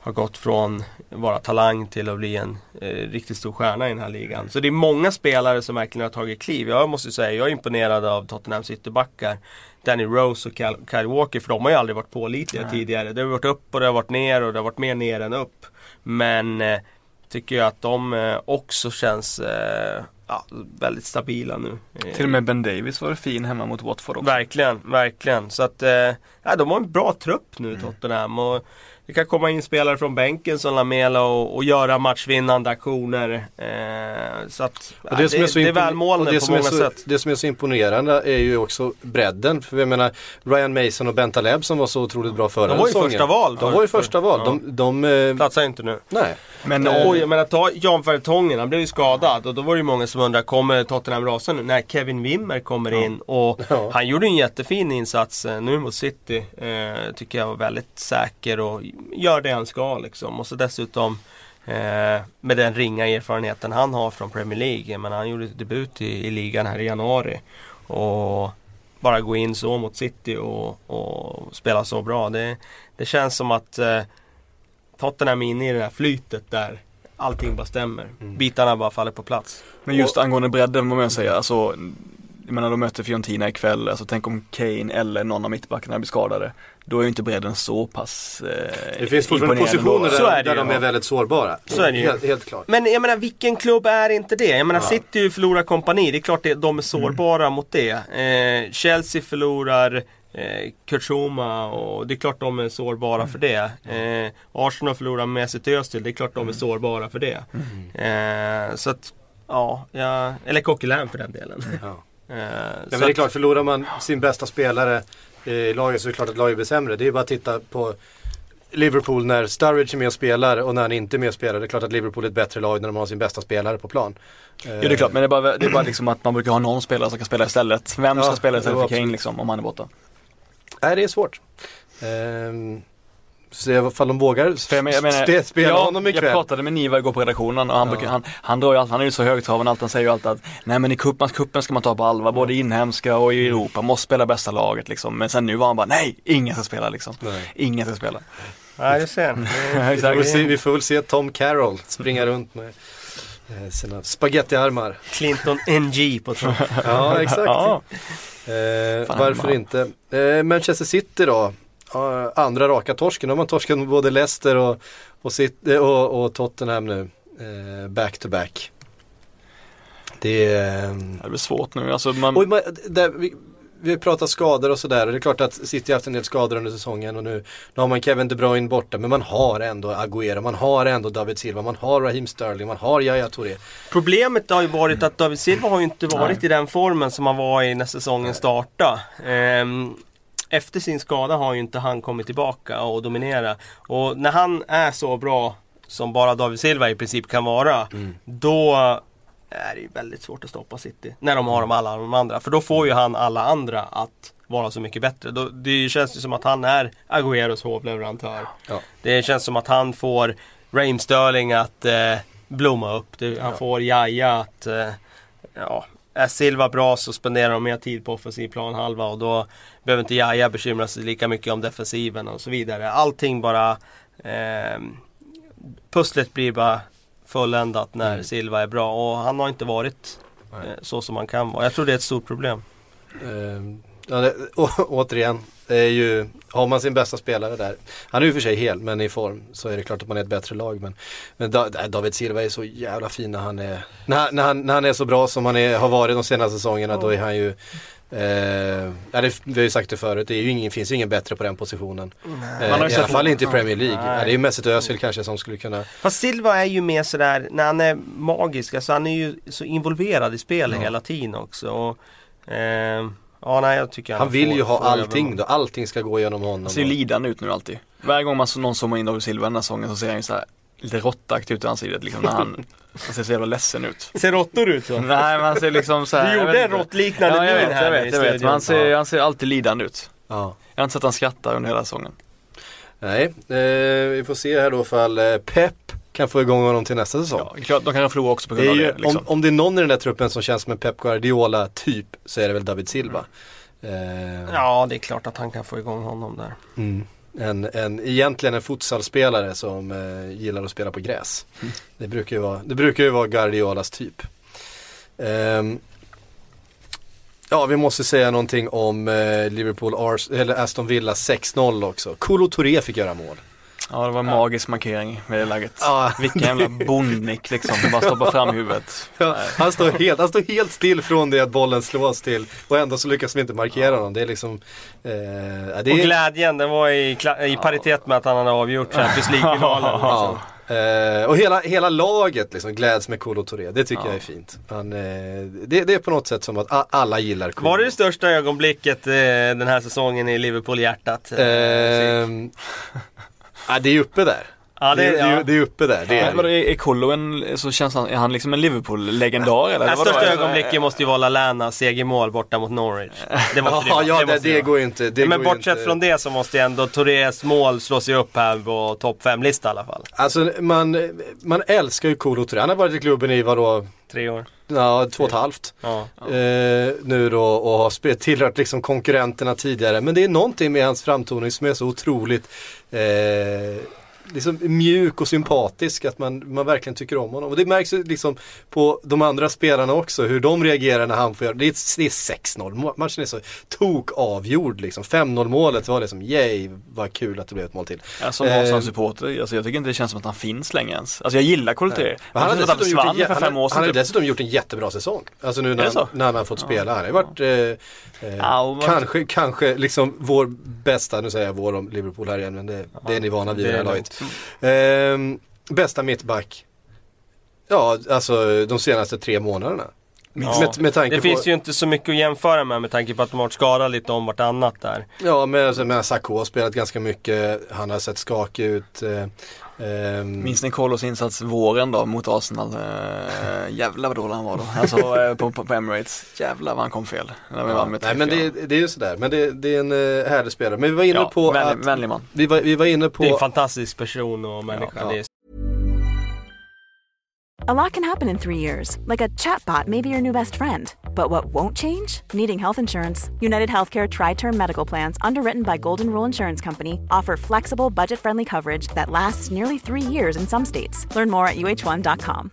har gått från vara talang till att bli en eh, riktigt stor stjärna i den här ligan. Så det är många spelare som verkligen har tagit kliv. Jag måste säga, jag är imponerad av Tottenhams ytterbackar. Danny Rose och Kyle, Kyle Walker, för de har ju aldrig varit pålitliga tidigare. Det har varit upp och det har varit ner och det har varit mer ner än upp. Men eh, tycker jag att de eh, också känns eh, ja, väldigt stabila nu. Eh, Till och med Ben Davis var fin hemma mot Watford också. Verkligen, verkligen. Så att, eh, ja, de har en bra trupp nu Mm. Tottenham. Och det kan komma in spelare från bänken som Lamela och, och göra matchvinnande aktioner. Eh, så att, ja, Och det, som är så det är välmålande det på många så, sätt. Det som är så imponerande är ju också bredden. För jag menar Ryan Mason och Bentaleb som var så otroligt bra förra De var ju säsongen. första val De var ju första val. ja. De, de, eh, Platsar inte nu. nej. Men Eh, Och jag menar ta Jan Vertongen, han blev ju skadad och då var det ju många som undrade, kommer Tottenham rasa nu? När Kevin Wimmer kommer in och Ja. han gjorde en jättefin insats eh, nu mot City. Eh, tycker jag var väldigt säker och gör det han ska liksom. Och så dessutom eh, med den ringa erfarenheten han har från Premier League. Men han gjorde debut i, i ligan här i januari. Och bara gå in så mot City och, och spela så bra. Det, det känns som att eh, Tottenham är inne i det här flytet där allting bara stämmer. Bitarna bara faller på plats. Men just angående bredden må man säga, alltså jag menar de möter Fiorentina ikväll, alltså tänk om Kane eller någon av mittbackarna blir skadade. Då är ju inte bredden så pass eh, Det finns fortfarande positioner där, är det där de är väldigt sårbara. Så är det ju. Helt, helt klart. Men jag menar vilken klubb är inte det? Jag menar Ja. City förlorar kompani, det är klart det, de är sårbara mot det. Eh, Chelsea förlorar eh, Kurt Zouma och det är klart de är sårbara för det. Eh, Arsenal förlorar Mesut Özil, det är klart de är sårbara för det. Eh, så att, ja, ja eller Coquelin för den delen. Ja. Eh, Ja, men det är att- klart, förlorar man sin bästa spelare i laget så är det klart att laget blir sämre. Det är bara att titta på Liverpool när Sturridge är med och spelar och när han inte är med och spelar. Det är klart att Liverpool är ett bättre lag när de har sin bästa spelare på plan. Jo det är klart, men det är, bara, det är bara liksom att man brukar ha någon spelare som kan spela istället. Vem Ja, ska spela istället för Kane liksom, om han är borta? Nej, det är svårt. Ehm, se ifall de vågar För jag men- jag menar, spe, spela ja, honom Jag ikväll. pratade med Niva igår på redaktionen och han, Ja. brukar, han, han drar ju allt, han är ju så högtravande allt, han säger ju alltid att Nej men i cupen, kuppen ska man ta på allvar, både inhemska och i Europa, måste spela bästa laget liksom. Men sen nu var han bara, nej, ingen ska spela liksom. Nej. Ingen ska spela. Nej, det ser Vi får, väl se, vi får väl se Tom Carroll springa runt med eh, sina spagettiarmar. Clinton NG på topp. Ja, exakt. Ja. Eh, Fan, varför man. inte? Eh, Manchester City då? Andra raka torsken. De har torskat mot både Leicester och, och, City, och, och Tottenham nu. Eh, back to back. Det är... Det blir svårt nu, alltså man, Oj, man, där, vi, pratar skador och sådär och det är klart att City har haft en del skador under säsongen och nu, nu har man Kevin De Bruyne borta men man har ändå Agüero, man har ändå David Silva, man har Raheem Sterling, man har Yahya Touré. Problemet har ju varit att David Silva har ju inte varit i den formen som han var i när säsongen startade. Ehm, efter sin skada har ju inte han kommit tillbaka och dominera. Och när han är så bra som bara David Silva i princip kan vara. Då är det väldigt svårt att stoppa City. När de har de alla de andra. För då får ju han alla andra att vara så mycket bättre. Då, det känns ju som att han är Agüeros hovleverantör. Ja. Det känns som att han får Raheem Sterling att eh, blomma upp. Det, han får Jaja att eh, ja, är Silva bra så spenderar de mer tid på offensiv planhalva och då behöver inte Jaja bekymra sig lika mycket om defensiven och så vidare. Allting bara eh, Pusslet blir bara fulländat när Mm. Silva är bra och han har inte varit eh, så som han kan vara. Jag tror det är ett stort problem. Eh, ja, det, å, återigen, Det är ju, har man sin bästa spelare där, han är ju för sig hel men i form så är det klart att man är ett bättre lag. Men, men Da- David Silva är så jävla fin när han är, när, när, han, när han är så bra som han är, har varit de senaste säsongerna då är han ju Eh, ja, det, vi har ju sagt det förut, det är ju ingen, finns ju ingen bättre på den positionen. Eh, Man har ju I alla fall inte i Premier League. Nej. Ja, det är ju Mesut Özil kanske som skulle kunna Fast Silva är ju mer sådär, när han är magisk, alltså han är ju så involverad i spelet Ja. hela tiden också. Och, eh, ja, nej, jag tycker Han vill får- ju ha allting då, allting ska gå genom honom. Han ser ju lidande ut nu alltid. Varje gång man någon zoomar in David Silva den här säsongen så ser han ju så här lite råttaktig ut i ansiktet liksom när han, han ser så jävla ledsen ut. Ser råttor ut så? Nej men han ser liksom så här, Du gjorde en råttliknande Ja jag vet, här jag vet, jag vet. Men han ser, han ser alltid lidande ut. Ja. Jag har inte sett han skratta under hela säsongen. Nej, eh, vi får se här då ifall eh, Pep kan få igång honom till nästa säsong. Ja, klart, de kan förlora också på Det grund är av ju, det. Liksom. om, om det är någon i den där truppen som känns som en Pep Guardiola typ så är det väl David Silva. Eh, Ja, det är klart att han kan få igång honom där. mm. En, en, egentligen en futsalspelare som eh, gillar att spela på gräs. Mm. Det, brukar ju vara, det brukar ju vara Guardiolas typ. Ehm, ja, vi måste säga någonting om eh, Liverpool, Ars, eller Aston Villa 6-0 också. Kolo Touré fick göra mål. Ja det var en magisk markering med det läget. Ja, Vilken jävla bondnick liksom, som bara stoppar fram huvudet. Ja, han, står helt, han står helt still från det att bollen slås till och ändå så lyckas vi inte markera honom. Det är liksom... Eh, ja, det Och är, glädjen, den var i, i paritet med att han hade avgjort Champions League-finalen. ja, eh, och hela, hela laget liksom gläds med Kolo Touré. Det tycker Ja. jag är fint. Han, eh, det, det är på något sätt som att alla gillar Kolo. Var det det största ögonblicket eh, den här säsongen i Liverpool-hjärtat? Ja, det är uppe där ja, det, är- det, är- det är uppe där. Det Ja, är, vadå, är, är Kolo en, så känns han, är han liksom en Liverpool-legendar eller? Det största ögonblicket måste ju vara Lallana segermål borta mot Norwich. Det måste ja, vara. ja, det, det vara. går ju inte. Det Men bortsett inte. från det så måste ju ändå Tourés mål slå sig upp här på topp 5-lista i alla fall. Alltså man, man älskar ju Kolo Touré. Han har varit i klubben i vadå, Tre år. ja, två och ett halvt. Ja. eh, nu då och har tillhört liksom konkurrenterna tidigare. Men det är någonting med hans framtoning som är så otroligt eh, liksom mjuk och sympatisk att man, man verkligen tycker om honom. Och det märks ju liksom på de andra spelarna också hur de reagerar när han får göra det. är- Det är 6-0, Må- matchen är så tok avgjord liksom. 5-0 målet var det som yay vad kul att det blev ett mål till. Ja, som Eh, Arsenal-supporter, alltså jag tycker inte det känns som att han finns längre ens. Alltså jag gillar. Men han han, har- sedan han har typ. dessutom gjort en jättebra säsong. Alltså nu Är när, han, när han har fått spela. Han har varit eh, eh, Ja, vad- kanske, kanske liksom vår bästa, nu säger jag vår om Liverpool här igen men det, det är ni vana vid det här är laget. Ehm, bästa mittback. Ja, alltså de senaste tre månaderna. Ja. Med, med tanke Det på, finns ju inte så mycket att jämföra med med tanke på att de har varit skadade lite om vartannat där. Ja, men alltså, men Sakho har spelat ganska mycket. Han har sett skakig ut. Eh, ehm, Minns ni Kolos insats våren då mot Arsenal? Eh, jävlar vad dålig han var då. Alltså eh, på, på, på Emirates. Jävlar vad han kom fel. När vi vann med Nej men 3-4. det, det är ju sådär, men det, det är en uh, härlig spelare. Men vi var inne ja, på vänlig, att, vänlig man. vi var, vi var inne på Det är en fantastisk person och människa. Ja. Det är A lot can happen in three years, like a chatbot may be your new best friend. But what won't change? Needing health insurance. United Healthcare Tri Term Medical Plans, underwritten by Golden Rule Insurance Company, offer flexible, budget friendly coverage that lasts nearly three years in some states. Learn more at uh1.com.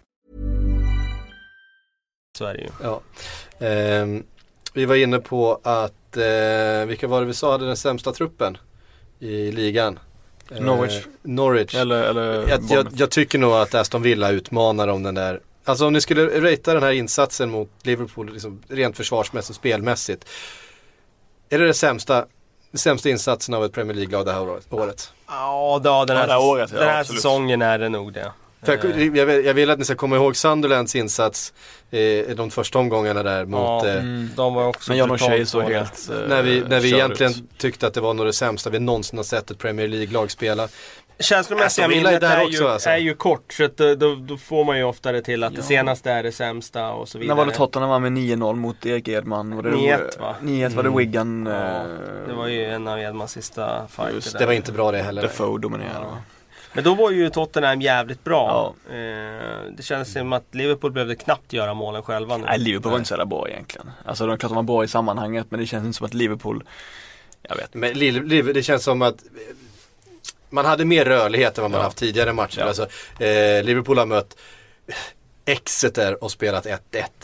så är det ju. Ja. Ehm, vi var inne på att, eh, vilka var det vi sa hade den sämsta truppen i ligan? Eh, Norwich. Norwich. Eller, eller jag, jag, jag tycker nog att Aston Villa utmanar om den där. Alltså om ni skulle ratea den här insatsen mot Liverpool liksom, rent försvarsmässigt och spelmässigt. Är det det sämsta, den sämsta insatsen av ett Premier League-lag det här året? Ja, då, den här, Ja, det här året, ja, den här säsongen är det nog det. Jag, Eh, jag, vill- jag vill att ni ska komma ihåg Sunderlands insats eh, i de första omgångarna där mot Ja, eh, Mm. de var också Men John brutalt O'Shea så helt eh, När vi, när vi egentligen ut. tyckte att det var nog det sämsta vi någonsin har sett ett Premier League-lag spela. Känslomässiga är minnet där är, också, ju, alltså. är ju kort så att, eh, då, då får man ju oftare till att Ja. det senaste är det sämsta och så vidare. När var det Tottenham var med 9-0 mot Erik Edman? Var det 9-1 va? 9-1 var det Mm. Wigan. Ja, eh, det var ju en av Edmans sista fighter Just. Det var inte bra det heller. Defoe dominerade va? Men då var ju Tottenham jävligt bra. Eh, det kändes som att Liverpool behövde knappt göra målen själva nu. Nej, Liverpool var inte så jävla bra egentligen. Alltså de klart de var bra i sammanhanget men det känns inte som att Liverpool, jag vet Men det känns som att man hade mer rörlighet än vad man Ja. haft tidigare matcher. Ja. Alltså, eh, Liverpool har mött Exeter och spelat 1-1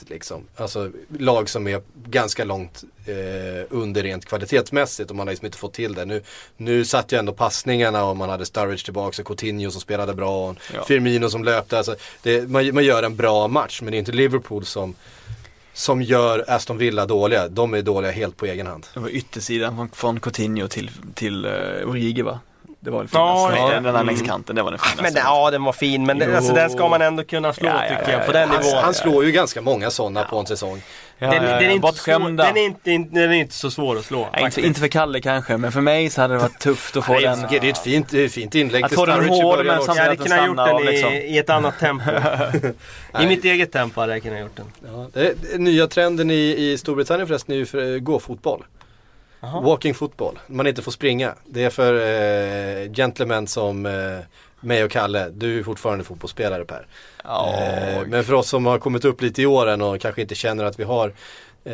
liksom. Alltså lag som är ganska långt eh, under rent kvalitetsmässigt och man har liksom inte fått till det. Nu, nu satt ju ändå passningarna och man hade Sturridge tillbaka och Coutinho som spelade bra och Ja. Firmino som löpte. Alltså, det, man, man gör en bra match men det är inte Liverpool som, som gör Aston Villa dåliga. De är dåliga helt på egen hand. Det var yttersidan från, Coutinho till, till uh, Origi va? Det var Ja, finaste. ja. den, den där längs kanten, det var den finaste. Men ja, den var fin. Men det, alltså, den ska man ändå kunna slå Ja, ja, tycker ja, jag. På ja. den Han, nivån. han slår ju ganska många sådana på en säsong. Den, den, är inte den, är inte, den är inte så svår att slå. Inte, inte för Kalle kanske, men för mig så hade det varit tufft att få Det den. är, det är ett fint, det är ett fint inlägg Att till den Sturridge i början men också. Jag hade den kunnat gjort den i, liksom. i ett annat tempo. I mitt eget tempo hade jag kunnat gjort den. Ja, det är, nya trenden i, i Storbritannien förresten är ju för eh, gå-fotboll. Walking football, man inte får springa. Det är för eh, gentlemen som eh, mig och Kalle, du är fortfarande fotbollsspelare Per. Ja, Eh, men för oss som har kommit upp lite i åren och kanske inte känner att vi har eh,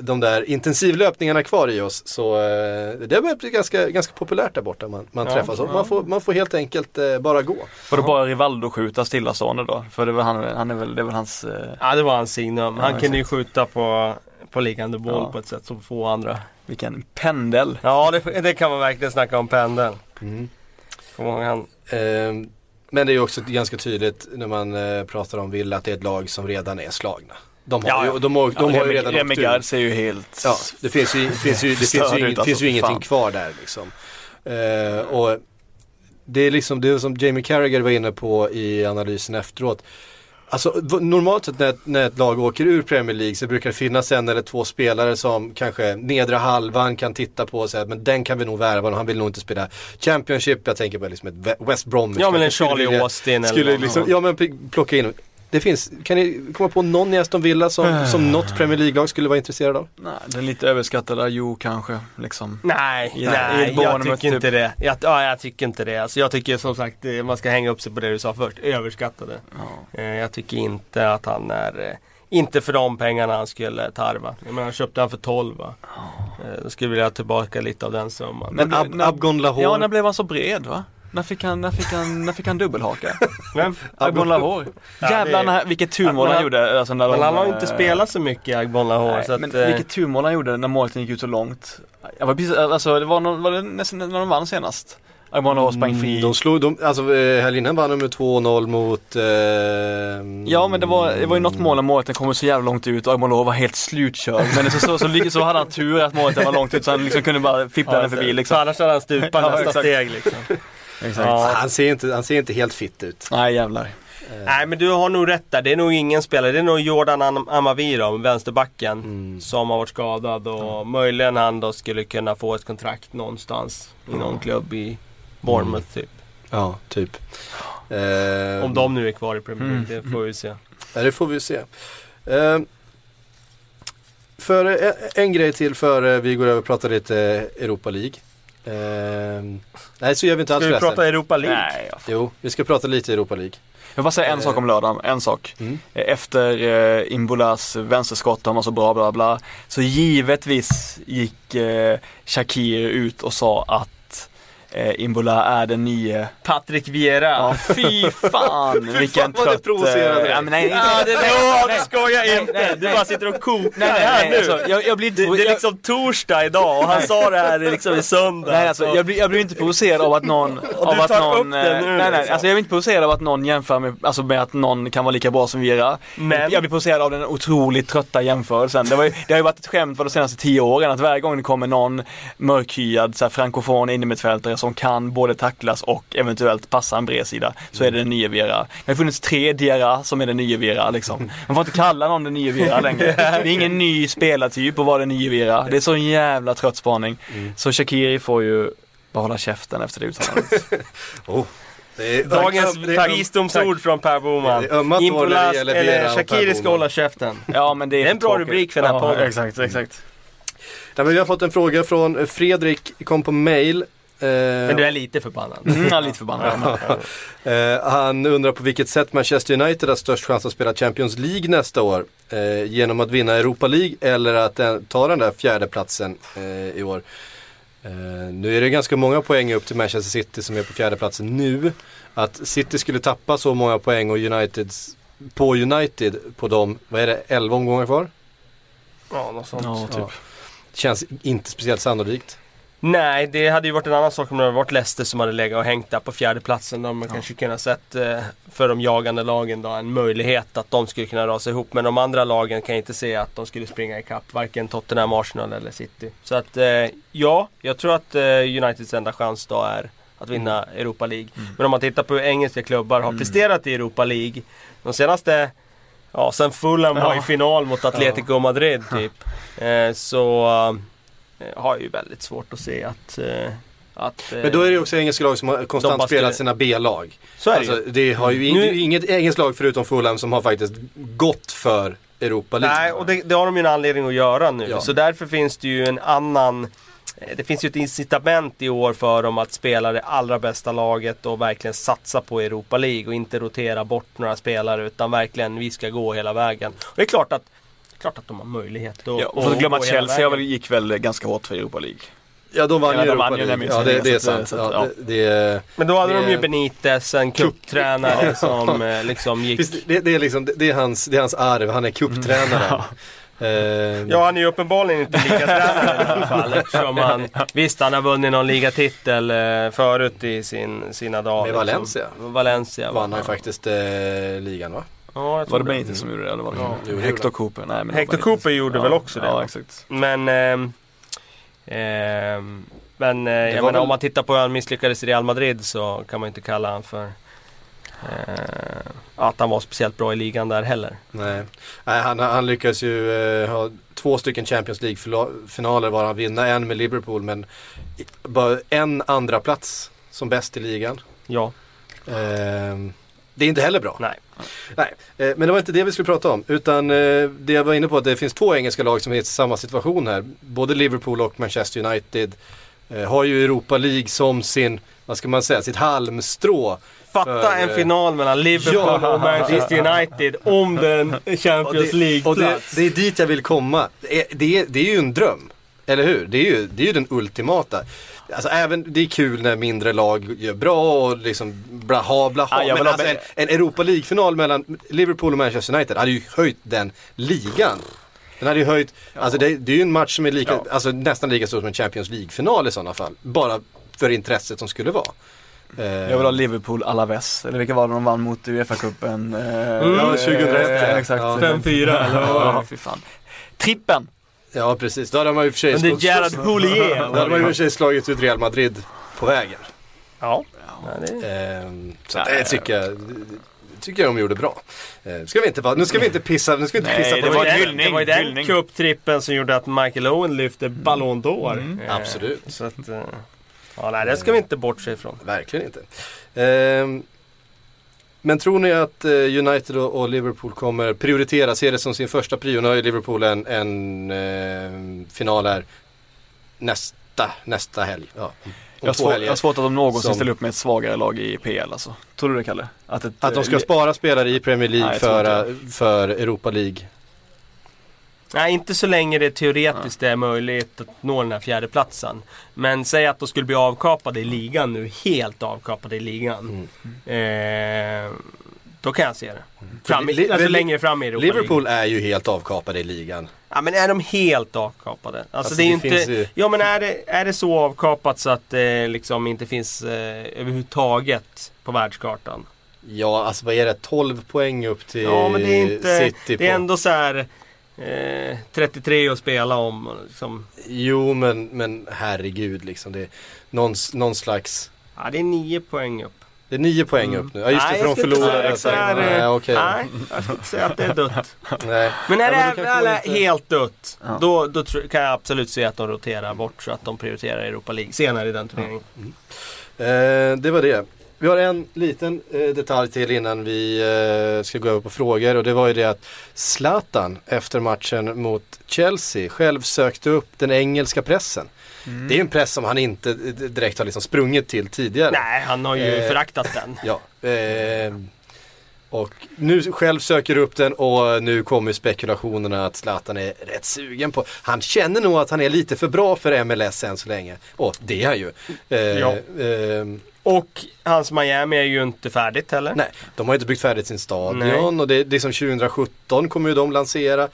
de där intensivlöpningarna kvar i oss så eh, det har börjat bli ganska, ganska populärt där borta. Man, man Ja, träffas och man får, man får helt enkelt eh, bara gå. Får då bara Rivaldo skjuta stillastående då? För det var han, han är väl, det är väl hans... Eh, Ja, det var hans signum. Han Ja, kunde ju skjuta på, på liggande boll Ja. på ett sätt som få andra. Vilken pendel. Ja, det, det kan man verkligen snacka om pendeln. Mm. Kommer ihåg han Eh, men det är ju också ganska tydligt när man eh, pratar om Villa att det är ett lag som redan är slagna. De har, Ja, ju, ja. de har, de har ju redan Remi åkt ur. Gard ser ju helt... Ja, det finns ju, det finns ju, det finns ju, ing, finns alltså, ju ingenting fan. kvar där liksom. Eh, och det är liksom det som Jamie Carragher var inne på i analysen efteråt. Alltså normalt sett när, när ett lag åker ur Premier League så brukar det finnas en eller två spelare som kanske nedre halvan kan titta på och säga men den kan vi nog värva och han vill nog inte spela Championship. Jag tänker på liksom ett West Bromwich. Ja men en Charlie Austin eller Skulle liksom, ja men plocka in. Det finns, kan ni komma på någon i Aston Villa som, som något Premier League-lag skulle vara intresserad av? Nej, den lite överskattade Jo kanske, liksom. Nej, I- nej jag tycker inte typ. det. Jag, ja, jag tycker inte det. Alltså, jag tycker som sagt eh, man ska hänga upp sig på det du sa först. Överskattade. Ja. Eh, Jag tycker inte att han är eh, inte för de pengarna han skulle tarva. Jag menar, köpte han för 12 va? Eh, Då skulle jag vilja ha tillbaka lite av den summan. Men Ab- när- Abgon Lahore. Ja, när blev han så bred va? När fick han, när fick han, när fick han dubbelhaka? Men, Agbon Lahore. Ja, Jävlar, det- vilket turmål han gjorde. Alltså, när men han har ju inte eh, spelat så mycket Agbon Lahore. Nej, så att, men eh, vilket turmål han gjorde när målet gick ut så långt. Jag var precis, alltså det var, någon, var det nästan när de vann senast. Agbon Lahore sprang fri. Mm, De slog, de, alltså eh, helgen innan vann de med 2-0 mot... Eh, Ja men det var, det var ju något mål när målet kom så jävla långt ut och Agbon Lahore var helt slutkörd. Men så, så, så, så, så hade han tur att målet var långt ut så han liksom kunde bara fippla den förbi Så liksom. annars hade han stupat Ja, nästa exakt. steg liksom. Exakt. Ja. Han, ser inte, han ser inte helt fit ut. Nej jävlar. Nej men du har nog rätt där. Det är nog ingen spelare. Det är nog Jordan Am- Amavi då, vänsterbacken. Mm. Som har varit skadad och möjligen han då skulle kunna få ett kontrakt någonstans. I någon klubb i Bournemouth typ. Ja, typ. Eh, Om de nu är kvar i Premier League, Mm. det får vi se. Ja, det får vi se. Eh, för en, en grej till för vi går över och pratar lite Europa League. Eh, nej, så gör vi inte alls Ska vi förresten. prata Europa League? Nej, jag, Jo, vi ska prata lite Europa League. jag vill bara säga en sak om lördagen, en sak. Mm. Efter eh, Imbolas vänsterskott, han var så bra bla bla. Så givetvis gick eh, Shakir ut och sa att eh, Imbola är den nye Patrik Vieira. Ja fy fan vilken vad det trött... provocerade eh, dig. ja, men nej, Ja, det, nej, nej, du skojar nej, inte! nej, du nej. bara sitter och kokar Nej, nej, här nej, nu. alltså, jag, jag blir inte... det, det är liksom torsdag idag och han sa det här liksom i söndag. Nej alltså, jag blir, jag blir inte provocerad av att någon... av du att tar någon upp det eh, nu, nej, nej, liksom. alltså jag blir inte provocerad av att någon jämför med, alltså med att någon kan vara lika bra som Vera. Men- Jag blir provocerad av den otroligt trötta jämförelsen. Det, var ju, det har ju varit ett skämt för de senaste tio åren att varje gång det kommer någon mörkhyad, frankofon innermittfältare som kan både tacklas och eventuellt passa en bredsida, så är det den nya Vera. Det har funnits tre Diarra som är den nya Vera liksom. Man får inte kalla någon den nya Vera längre. Det är ingen ny spelartyp att vara den nya Vera. Det är så en jävla trött spaning. Så Shakiri får ju bara hålla käften efter det uttalandet. Oh. Det är, Dagens visdomsord från Per Boman. Impolas eller Shakiri ska hålla käften. Ja men det är, Det är en bra tråkigt. rubrik för den här ja, podden. Exakt, exakt. Nej, men vi har fått en fråga från Fredrik, kom på mail. Eh, Men du är lite förbannad. Mm, är lite förbannad. Eh, han undrar på vilket sätt Manchester United har störst chans att spela Champions League nästa år. Eh, genom att vinna Europa League eller att ta den där fjärde platsen i år. Nu är det ganska många poäng upp till Manchester City som är på fjärde platsen nu. Att City skulle tappa så många poäng och Uniteds på United på de, vad är det, 11 omgångar kvar? Ja, något sånt. Ja, typ. Ja. Känns inte speciellt sannolikt. Nej, det hade ju varit en annan sak om det hade varit Leicester som hade legat och hängt där på fjärde platsen. De ja. kanske kunde ha sett eh, för de jagande lagen då en möjlighet att de skulle kunna rasa ihop. Men de andra lagen kan jag inte se att de skulle springa ikapp. Varken Tottenham, Arsenal eller City. Så att eh, ja, jag tror att eh, Uniteds enda chans då är att vinna Europa League. Mm. Men om man tittar på hur engelska klubbar har presterat i Europa League. De senaste Ja, sen Fulham var i Ja. final mot Atletico Madrid typ. Eh, så har jag ju väldigt svårt att se att... Eh, att eh, Men då är det också engelska lag som har konstant spelat sina B-lag. Så är det Alltså, det har ju Nu- ing- inget engelskt lag förutom Fulham som har faktiskt gått för Europa League. Nej, och det, det har de ju en anledning att göra nu. Ja. Så därför finns det ju en annan... eh, Det finns ju ett incitament i år för dem att spela det allra bästa laget och verkligen satsa på Europa League och inte rotera bort några spelare utan verkligen vi ska gå hela vägen. Och det är klart att, klart att de har möjlighet att Ja, och att glömma att Chelsea vägen. väl, gick väl ganska hårt för Europa League. Ja, de vann Ja, ju de Europa League. Ja, det, det är sant. Ja, ja. det, det, Men då hade det- de ju Benitez, en cuptränare som eh, liksom gick... Visst, det, det, är liksom, det, är hans, det är hans arv, han är cuptränare. Eh, Ja, han är ju uppenbarligen inte ligatränare i alla fall. Eftersom han, visst, han har vunnit någon ligatitel eh, förut i sin, sina dagar. Med Valencia. Liksom. Valencia vann han ju faktiskt eh, ligan va? Ja, jag tror Var det Benitez som gjorde det eller var det Ja, det Hector Cooper? Nej, men Hector. Cooper gjorde ja. väl också det, Ja, exakt. Men, ehm, ehm, men eh, jag menar, väl- om man tittar på hur han misslyckades i Real Madrid så kan man inte kalla han för eh, att han var speciellt bra i ligan där heller. Nej, Nej han, han lyckas ju eh, ha två stycken Champions League-finaler var han vinna. En med Liverpool men bara en andra plats som bäst i ligan. Ja, Ehm, det är inte heller bra. nej. Nej, eh, men det var inte det vi skulle prata om. Utan eh, det jag var inne på att det finns två engelska lag som är i samma situation här. Både Liverpool och Manchester United eh, har ju Europa League som sin, vad ska man säga, sitt halmstrå. Fatta För, en final mellan Liverpool ja. och Manchester United om den Champions och det, League-plats. det är dit jag vill komma. Det är, det är, det är ju en dröm. Eller hur? Det är ju, det är ju den ultimata. Alltså även, det är kul när mindre lag gör bra och liksom blaha blaha. Ja, jag men alltså en, en Europa League-final mellan Liverpool och Manchester United hade ju höjt den ligan. Den hade ju höjt, alltså det, det är ju en match som är lika, Ja. alltså nästan lika stor som en Champions League-final i sådana fall. Bara för intresset som skulle vara. Eh, Jag vill ha Liverpool Alaves, eller vilka var det de vann mot Uefa-cupen? Eh, Ja, 2001, eh, ja. Exakt. Ja. 5-4 eller vad Ja, fy fan. Trippen! Ja precis, då hade man ju för sig Under Gerard Houllier. Då hade man ju för sig slagit ut Real Madrid på vägen. Ja. Ja, det. Ehm, så det tycker jag, det tycker jag de gjorde bra. Ehm, ska vi inte, nu ska vi inte pissa, nu ska vi inte Nej, pissa det på var ju en den, hyllning, det var ju den cuptrippen som gjorde att Michael Owen lyfte Ballon d'Or. Eh, Absolut. Så att, eh, ja, nej, det ska vi inte bortse ifrån. Verkligen inte. Ehm, men tror ni att eh, United och, Liverpool kommer prioritera, se det som sin första prio? Nu har ju Liverpool en, en eh, final här nästa, nästa helg. Ja, Jag har, svår, jag har svårt att de någonsin Som- ställer upp med ett svagare lag i PL alltså. Tror du det Kalle? Att, ett, Att de ska eh, spara spelare i Premier League Nej, för, för Europa League. Nej, inte så länge det teoretiskt är möjligt att nå den här fjärde platsen. Men säg att de skulle bli avkapade i ligan nu, helt avkapade i ligan. Eh, då kan jag se det. Fram, i- alltså längre fram i Europa Liverpool är ju helt avkapade i ligan. Ja men är de helt avkapade? Alltså, Alltså, det är det inte... ju- Ja men är det, är det så avkapat så att det liksom inte finns eh, överhuvudtaget på världskartan? Ja, alltså vad är det? 12 poäng upp till Ja men det är inte... City Det är på. ändå så här... Eh, 33 att spela om. Liksom. Jo men, men herregud liksom. Det är någon, någon slags... Ja det är 9 poäng upp. Det är 9 poäng upp nu. Ja just det, Nej, för de inte förlorade. säga så här, Nej, eh, jag skulle inte säga att det är dött. Nej. Men är Ja, det väl inte- helt dött, Ja. då, då kan jag absolut se att de roterar bort så att de prioriterar Europa League senare i den turneringen. Eh, det var det. Vi har en liten eh, detalj till innan vi eh, ska gå över på frågor och det var ju det att Zlatan efter matchen mot Chelsea själv sökte upp den engelska pressen. Det är ju en press som han inte direkt har liksom sprungit till tidigare. Nej, han har ju Eh. föraktat den. Ja. Eh, Och nu själv söker upp den och nu kommer spekulationerna att Zlatan är rätt sugen på. Han känner nog att han är lite för bra för MLS än så länge. Och det är han ju. Eh, Ja. ehm, Och hans Miami är ju inte färdigt heller. nej, de har inte byggt färdigt sin stadion Nej. och det, det är som 2017 kommer ju de lansera.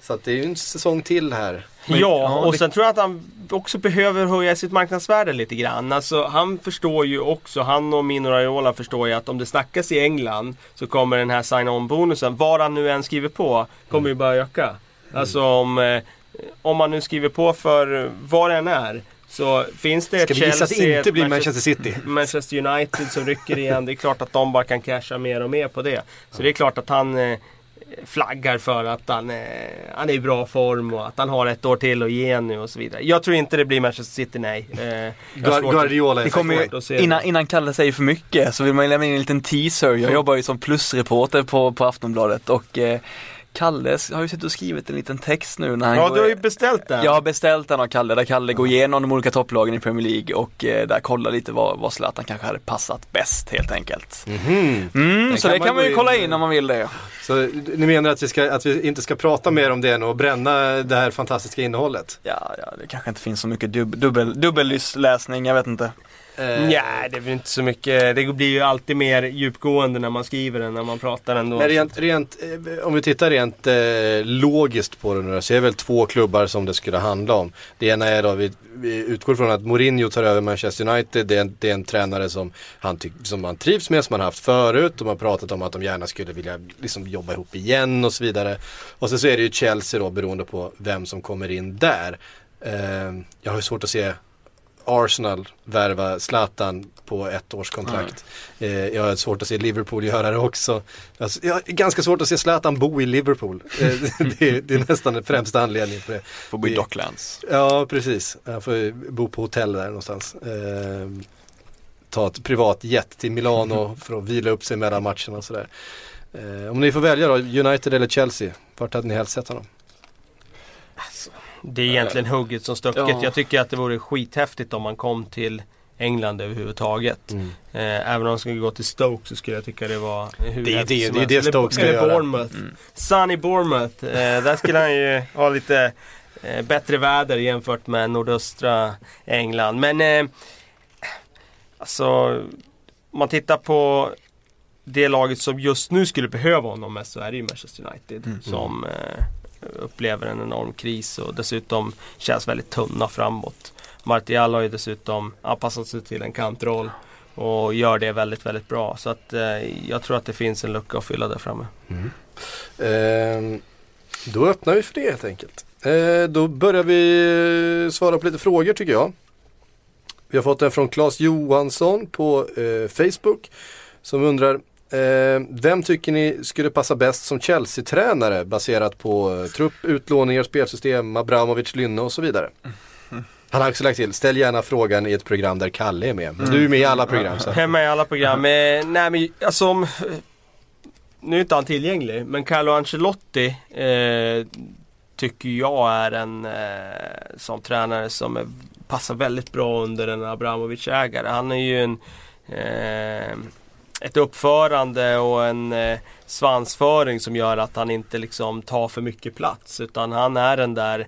Så att det är ju en säsong till här. Men- ja, ja, och det- sen tror jag att han också behöver höja sitt marknadsvärde lite grann. Alltså han förstår ju också, han och Mino Raiola förstår ju att om det snackas i England så kommer den här sign-on bonusen, vad han nu än skriver på, kommer ju bara öka. Alltså om, eh, om man nu skriver på för vad det än är så finns det Ska ett vi gissa att det Chelsea, inte blir Manchester City? Manchester United som rycker igen. Det är klart att de bara kan casha mer och mer på det. Så det är klart att han eh, flaggar för att han, eh, han är i bra form och att han har ett år till att ge nu och så vidare. Jag tror inte det blir Manchester City, nej. Eh, Guardiola Det kommer svårt ju, att se det. innan, innan Kalle säger för mycket så vill man ju lämna in en liten teaser. Jag jobbar ju som plusreporter på, på Aftonbladet och eh, Kalle har ju suttit och skrivit en liten text nu när han Ja, går- du har ju beställt den. Jag har beställt den av Kalle, där Kalle går igenom de olika topplagen i Premier League och eh, där kollar lite vad, vad Zlatan kanske hade passat bäst helt enkelt. Mhm. Mm, Den så kan det man kan man ju in- kolla in om man vill det. Så ni menar att vi, ska, att vi inte ska prata mer om det nu och bränna det här fantastiska innehållet? Ja, ja det kanske inte finns så mycket dub, dubbel, dubbelläsning, jag vet inte. Eh, Nej, det väl inte så mycket. Det blir ju alltid mer djupgående när man skriver än när man pratar ändå. Men rent, rent, eh, om vi tittar rent eh, logiskt på det nu så är det väl två klubbar som det skulle handla om. Det ena är då, vi, vi utgår från att Mourinho tar över Manchester United. Det är en, det är en tränare som han, som han trivs med, som han haft förut. De har pratat om att de gärna skulle vilja liksom, jobba ihop igen och så vidare. Och sen så är det ju Chelsea då beroende på vem som kommer in där. Eh, jag har ju svårt att se Arsenal värva Zlatan på ett års kontrakt. Eh, jag har svårt att se Liverpool göra det också. Alltså, jag har ganska svårt att se Zlatan bo i Liverpool. Eh, det, är, det är nästan den främsta anledningen för det. Får bo i Docklands. Ja, precis. Jag får bo på hotell där någonstans. Eh, ta ett privat jet till Milano för att vila upp sig mellan matcherna och sådär. Om ni får välja då, United eller Chelsea, vart hade ni helst sett honom? Det är egentligen hugget som stucket. Ja. Jag tycker att det vore skithäftigt om man kom till England överhuvudtaget. Mm. Eh, även om de skulle gå till Stoke så skulle jag tycka det var hur Det är det- det är det Stoke ska eller göra. Bournemouth. Mm. Sunny Bournemouth. Eh, där skulle han ju ha lite eh, bättre väder jämfört med nordöstra England. Men eh, alltså om man tittar på det laget som just nu skulle behöva honom mest så är det ju Manchester United. Mm. Som eh, upplever en enorm kris och dessutom känns väldigt tunna framåt. Martial har ju dessutom anpassat sig till en kantroll och gör det väldigt, väldigt bra. Så att eh, jag tror att det finns en lucka att fylla där framme. Eh, då öppnar vi för det helt enkelt. Eh, då börjar vi eh, svara på lite frågor tycker jag. Vi har fått en från Claes Johansson på eh, Facebook som undrar vem tycker ni skulle passa bäst som Chelsea-tränare baserat på eh, trupp, utlåningar, spelsystem, Abramovic, Lynne och så vidare? Han har också lagt till, ställ gärna frågan i ett program där Kalle är med. Men du är med i alla program. Så. Hemma i alla program. Eh, nej men alltså om, Nu är inte han tillgänglig men Carlo Ancelotti eh, Tycker jag är en eh, sån tränare som är, passar väldigt bra under en Abramovic-ägare. Han är ju en eh, ett uppförande och en eh, svansföring som gör att han inte liksom tar för mycket plats. Utan han är den där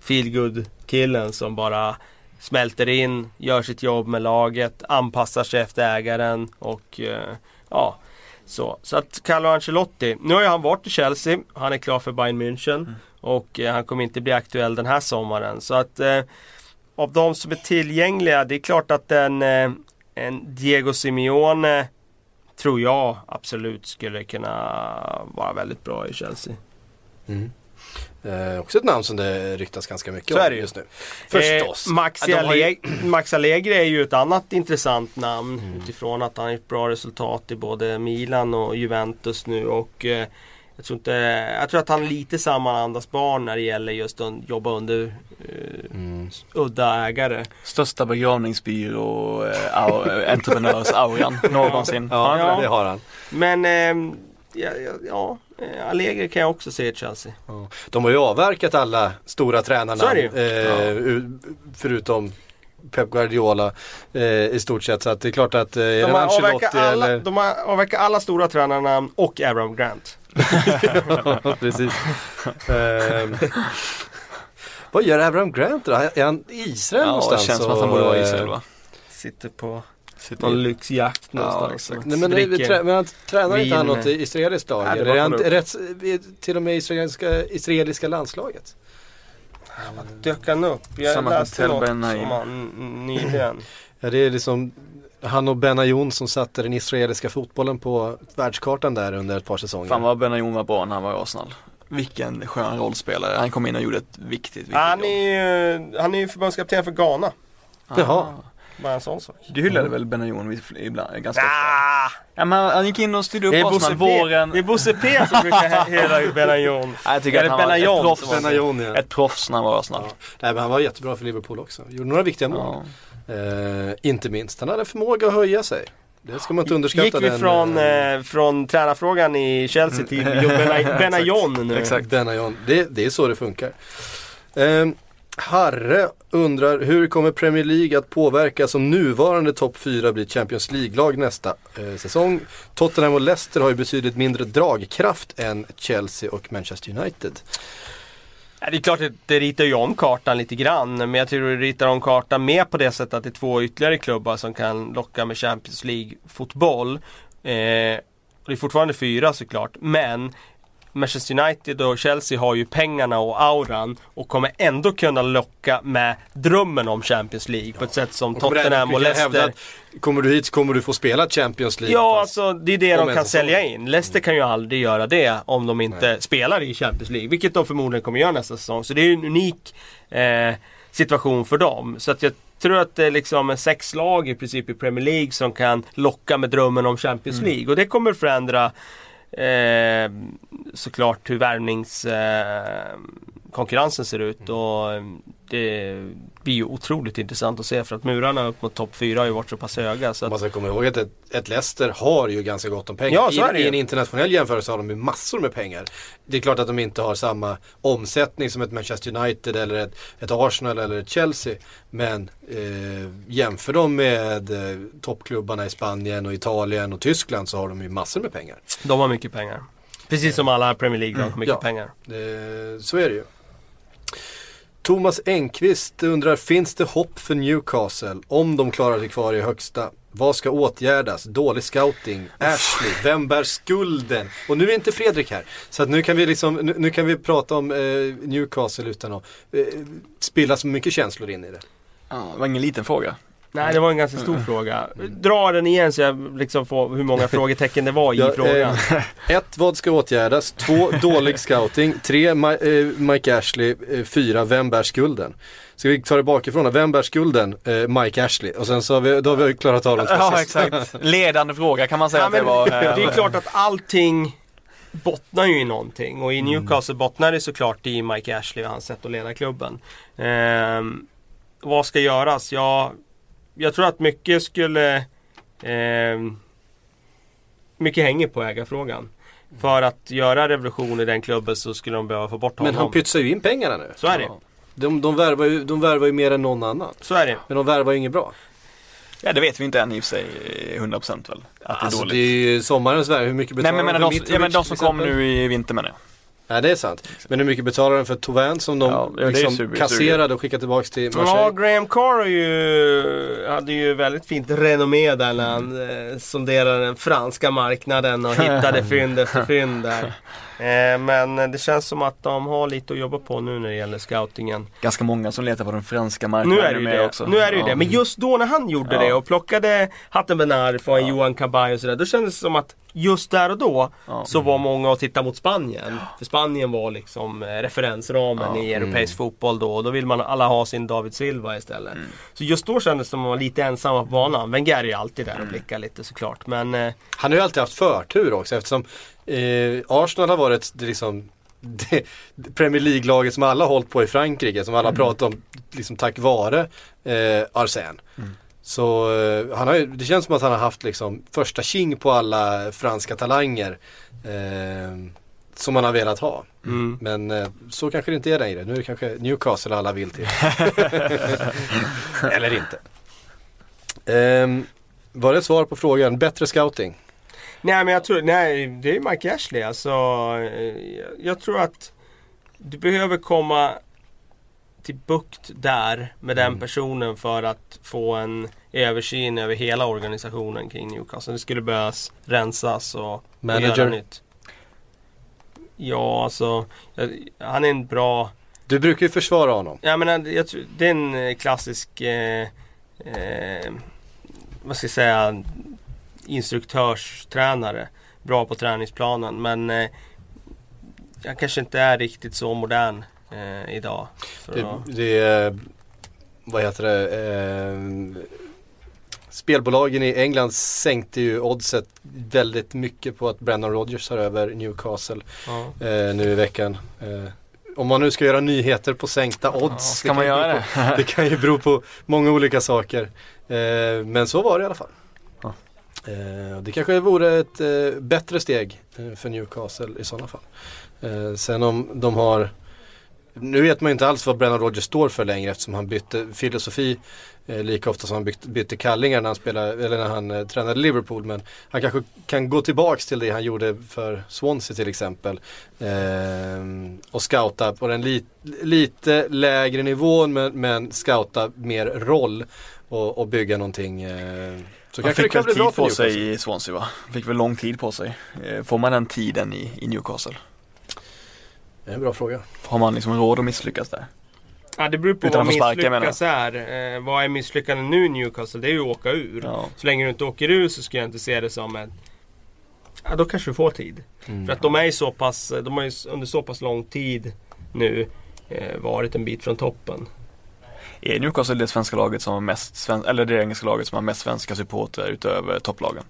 feelgood killen som bara smälter in, gör sitt jobb med laget, anpassar sig efter ägaren och eh, ja. Så, så att Carlo Ancelotti, nu har ju han varit i Chelsea, han är klar för Bayern München och eh, han kommer inte bli aktuell den här sommaren. Så att eh, av de som är tillgängliga, det är klart att en, eh, en Diego Simeone tror jag absolut skulle kunna vara väldigt bra i Chelsea. Mm. Eh, också ett namn som det ryktas ganska mycket om just nu. Förstås. Eh, Maxi, Ja, ju- Max Allegri är ju ett annat intressant namn Mm. utifrån att han har ett bra resultat i både Milan och Juventus nu och eh, jag tror, inte, jag tror att han är lite samma andas barn när det gäller just att jobba under eh, Mm. Udda ägare. Största begravningsbyrå, eh, au- entreprenörs-auran någonsin. Ja, inte det har han. Men eh, ja, ja, ja, eh, Allegri kan jag också se i Chelsea. Ja. De har ju avverkat alla stora tränarna. Eh, u- Förutom Pep Guardiola eh, i stort sett. Så att det är klart att eh, De har, avverkat alla, eller... de har avverkat alla stora tränarna och Aaron Grant. Ja, precis. Ehm, vad gör Abraham Grant då? Är han i Israel Ja, det någonstans? känns som att han borde vara i Israel va? Sitter på Sitter någon i- lyxjakt någonstans. exakt. Nej men, det, Dricker trä, men han tränar inte han något med- israeliskt lag? Nej, det eller han rätt, till och med israeliska, israeliska landslaget? Dök han upp? Jag Samma som läste något Ben-Haim. om nyligen. Ja det är liksom han och Benayoun som satte den israeliska fotbollen på världskartan där under ett par säsonger. Fan vad Benayoun var bra när han var i Arsenal. Vilken skön rollspelare. Han kom in och gjorde ett viktigt, viktigt Han jobb. är ju han är ju förbundskapten för Ghana. Jaha. Bara en sån sak. Du hyllade väl Benayoun vid- ibland, ganska ofta? Ah, Ja, men han gick in och styrde upp det, är Bosse Arsenal P, våren. det är Bosse P som brukar hylla Benayoun. Nej, jag tycker att han var ett proffs. ja. Ett proffs när han var Arsenal. Ja. Nej men han var jättebra för Liverpool också. Gjorde några viktiga mål. Ja. Eh, inte minst, han hade förmåga att höja sig. Det ska man inte underskatta. Gick vi den, från, eh, eh, från tränarfrågan i Chelsea till Joe Bena- Benayoun nu. Exakt, Benayoun. Det, det är så det funkar. Ehm, Harre undrar hur kommer Premier League att påverkas om nuvarande topp 4 blir Champions League-lag nästa eh, säsong? Tottenham och Leicester har ju betydligt mindre dragkraft än Chelsea och Manchester United. Ja, det är klart att det ritar ju om kartan lite grann. Men jag tror det ritar om kartan mer på det sättet att det är två ytterligare klubbar som kan locka med Champions League-fotboll. Eh, det är fortfarande fyra såklart. Men Manchester United och Chelsea har ju pengarna och auran och kommer ändå kunna locka med drömmen om Champions League på ett sätt som Och Tottenham och Leicester. Kommer du hit så kommer du få spela Champions League. Ja, alltså det är det de kan sälja in. Leicester kan ju aldrig göra det om de inte spelar i Champions League. Vilket de förmodligen kommer göra nästa säsong. Så det är ju en unik eh, situation för dem. Så att jag tror att det är liksom sex lag i princip i Premier League som kan locka med drömmen om Champions Mm. League. Och det kommer förändra Eh, såklart hur värvnings eh, konkurrensen ser ut. Och eh, det blir ju otroligt intressant att se för att murarna upp mot topp 4 har ju varit så pass höga. Så att, Man ska komma ihåg att ett, ett Leicester har ju ganska gott om pengar. Ja, så är det I. I en internationell jämförelse har de ju massor med pengar. Det är klart att de inte har samma omsättning som ett Manchester United eller ett, ett Arsenal eller ett Chelsea. Men eh, jämför dem med eh, toppklubbarna i Spanien och Italien och Tyskland så har de ju massor med pengar. De har mycket pengar. Precis som alla Premier League-lag har mycket Ja. pengar. Eh, så är det ju. Thomas Engqvist undrar, finns det hopp för Newcastle om de klarar sig kvar i högsta? Vad ska åtgärdas? Dålig scouting? Ashley? Vem bär skulden? Och nu är inte Fredrik här. Så att nu kan vi liksom, nu, nu kan vi prata om eh, Newcastle utan att eh, spilla så mycket känslor in i det. Ja, det var ingen liten fråga. Nej, det var en ganska stor fråga. Dra den igen så jag liksom får hur många frågetecken det var i Ja, frågan. eh, ett, vad ska åtgärdas? Två, dålig scouting. Tre, Ma- eh, Mike Ashley. Eh, fyra, vem bär skulden? Ska vi ta det bakifrån då? Vem bär skulden? Eh, Mike Ashley. Och sen så har vi, då har vi klarat av de två Ja sista. exakt. Ledande fråga kan man säga Ja, att det var. det eh, är klart att allting bottnar ju i någonting och i Mm. Newcastle bottnar det såklart i Mike Ashley och hans sätt att leda klubben. Ehm, vad ska göras? Ja, jag tror att mycket skulle ehm, Mycket hänger på ägarfrågan. För att göra revolution i den klubben så skulle de behöva få bort honom. Men han pytsar ju in pengarna nu. Så är det. Ja. De, de, värvar ju, de värvar ju mer än någon annan. Så är det. Men de värvar ju inget bra. Ja det vet vi inte än i och för sig, eh, 100% väl. Att det är Alltså dåligt. det är ju sommarens värv. Hur mycket Nej betalar men menar de de, ja, men de som kom nu i vinter menar jag. Nej det är sant. Men hur mycket betalar de för Tovan som de Ja, liksom super- kasserade och skickade tillbaks till Ja, Marseille? Graham Carr ju, hade ju väldigt fint renommé där när han eh, sonderade den franska marknaden och hittade fynd efter fynd där. Eh, men det känns som att de har lite att jobba på nu när det gäller scoutingen. Ganska många som letar på den franska marknaden Nu är det ju med det. också. Nu är det ju Ja. det. Men just då när han gjorde Ja. det och plockade Hatten Benar från Johan Cabay och sådär. Då kändes det som att just där och då Ja. så var många att titta mot Spanien. För Spanien var liksom eh, referensramen Ja. i europeisk fotboll då. Och då vill man alla ha sin David Silva istället. Mm. Så just då kändes det som att man var lite ensamma på banan. Wenger är ju alltid där och Mm. blickar lite såklart. Men eh, Han har ju alltid haft förtur också eftersom eh, Arsenal har varit det liksom det, Premier League-laget som alla har hållit på i Frankrike, som alla pratat om liksom tack vare eh, Arsène. Så eh, han har det känns som att han har haft liksom första king på alla franska talanger. Eh, som man har velat ha. Mm. Men eh, så kanske det inte är längre. Nu är det kanske Newcastle alla vill till. Eller inte. Ehm, var det ett svar på frågan? Bättre scouting? Nej men jag tror, nej det är Mike Ashley alltså. eh, jag- Jag tror att du behöver komma till bukt där med den Mm. personen för att få en översyn över hela organisationen kring Newcastle. Det skulle behövas rensas och, och Manager? göra nytt. Ja alltså, han är en bra Du brukar ju försvara honom. Jag menar, jag det är en eh, klassisk, eh, eh, vad ska jag säga, instruktörstränare. Bra på träningsplanen men eh, han kanske inte är riktigt så modern eh, idag. Det, att- det är, vad heter det, ehm, spelbolagen i England sänkte ju oddset väldigt mycket på att Brendan Rodgers tar över Newcastle ja. eh, nu i veckan. Eh, om man nu ska göra nyheter på sänkta odds. Ja, det kan man göra bero på- det kan ju bero på många olika saker. Eh, men så var det i alla fall. Ja. Eh, det kanske vore ett eh, bättre steg eh, för Newcastle i sådana fall. Sen om de har nu vet man ju inte alls vad Brennan Rodgers står för längre eftersom han bytte filosofi eh, lika ofta som han bytte, bytte kallingar när han, spelade, eller när han eh, tränade Liverpool. Men han kanske kan gå tillbaks till det han gjorde för Swansea till exempel. Eh, och scouta på den li, lite lägre nivån men, men scouta mer roll och, och bygga någonting. Eh, så Han fick väl tid på sig i Swansea va? Fick väl lång tid på sig. Eh, Får man den tiden i, i Newcastle? Det är en bra fråga. Har man liksom råd att misslyckas där? ja, det beror på Utan vad sparka, misslyckas är. Eh, vad är misslyckande nu i Newcastle? Det är ju att åka ur. Ja. Så länge du inte åker ur så skulle jag inte se det som en... Ja, då kanske du får tid. Mm. För att de är ju så pass, de har ju under så pass lång tid nu eh, varit en bit från toppen. Är Newcastle det svenska laget som har mest, sven- eller det engelska laget som har mest svenska supportrar utöver topplagen?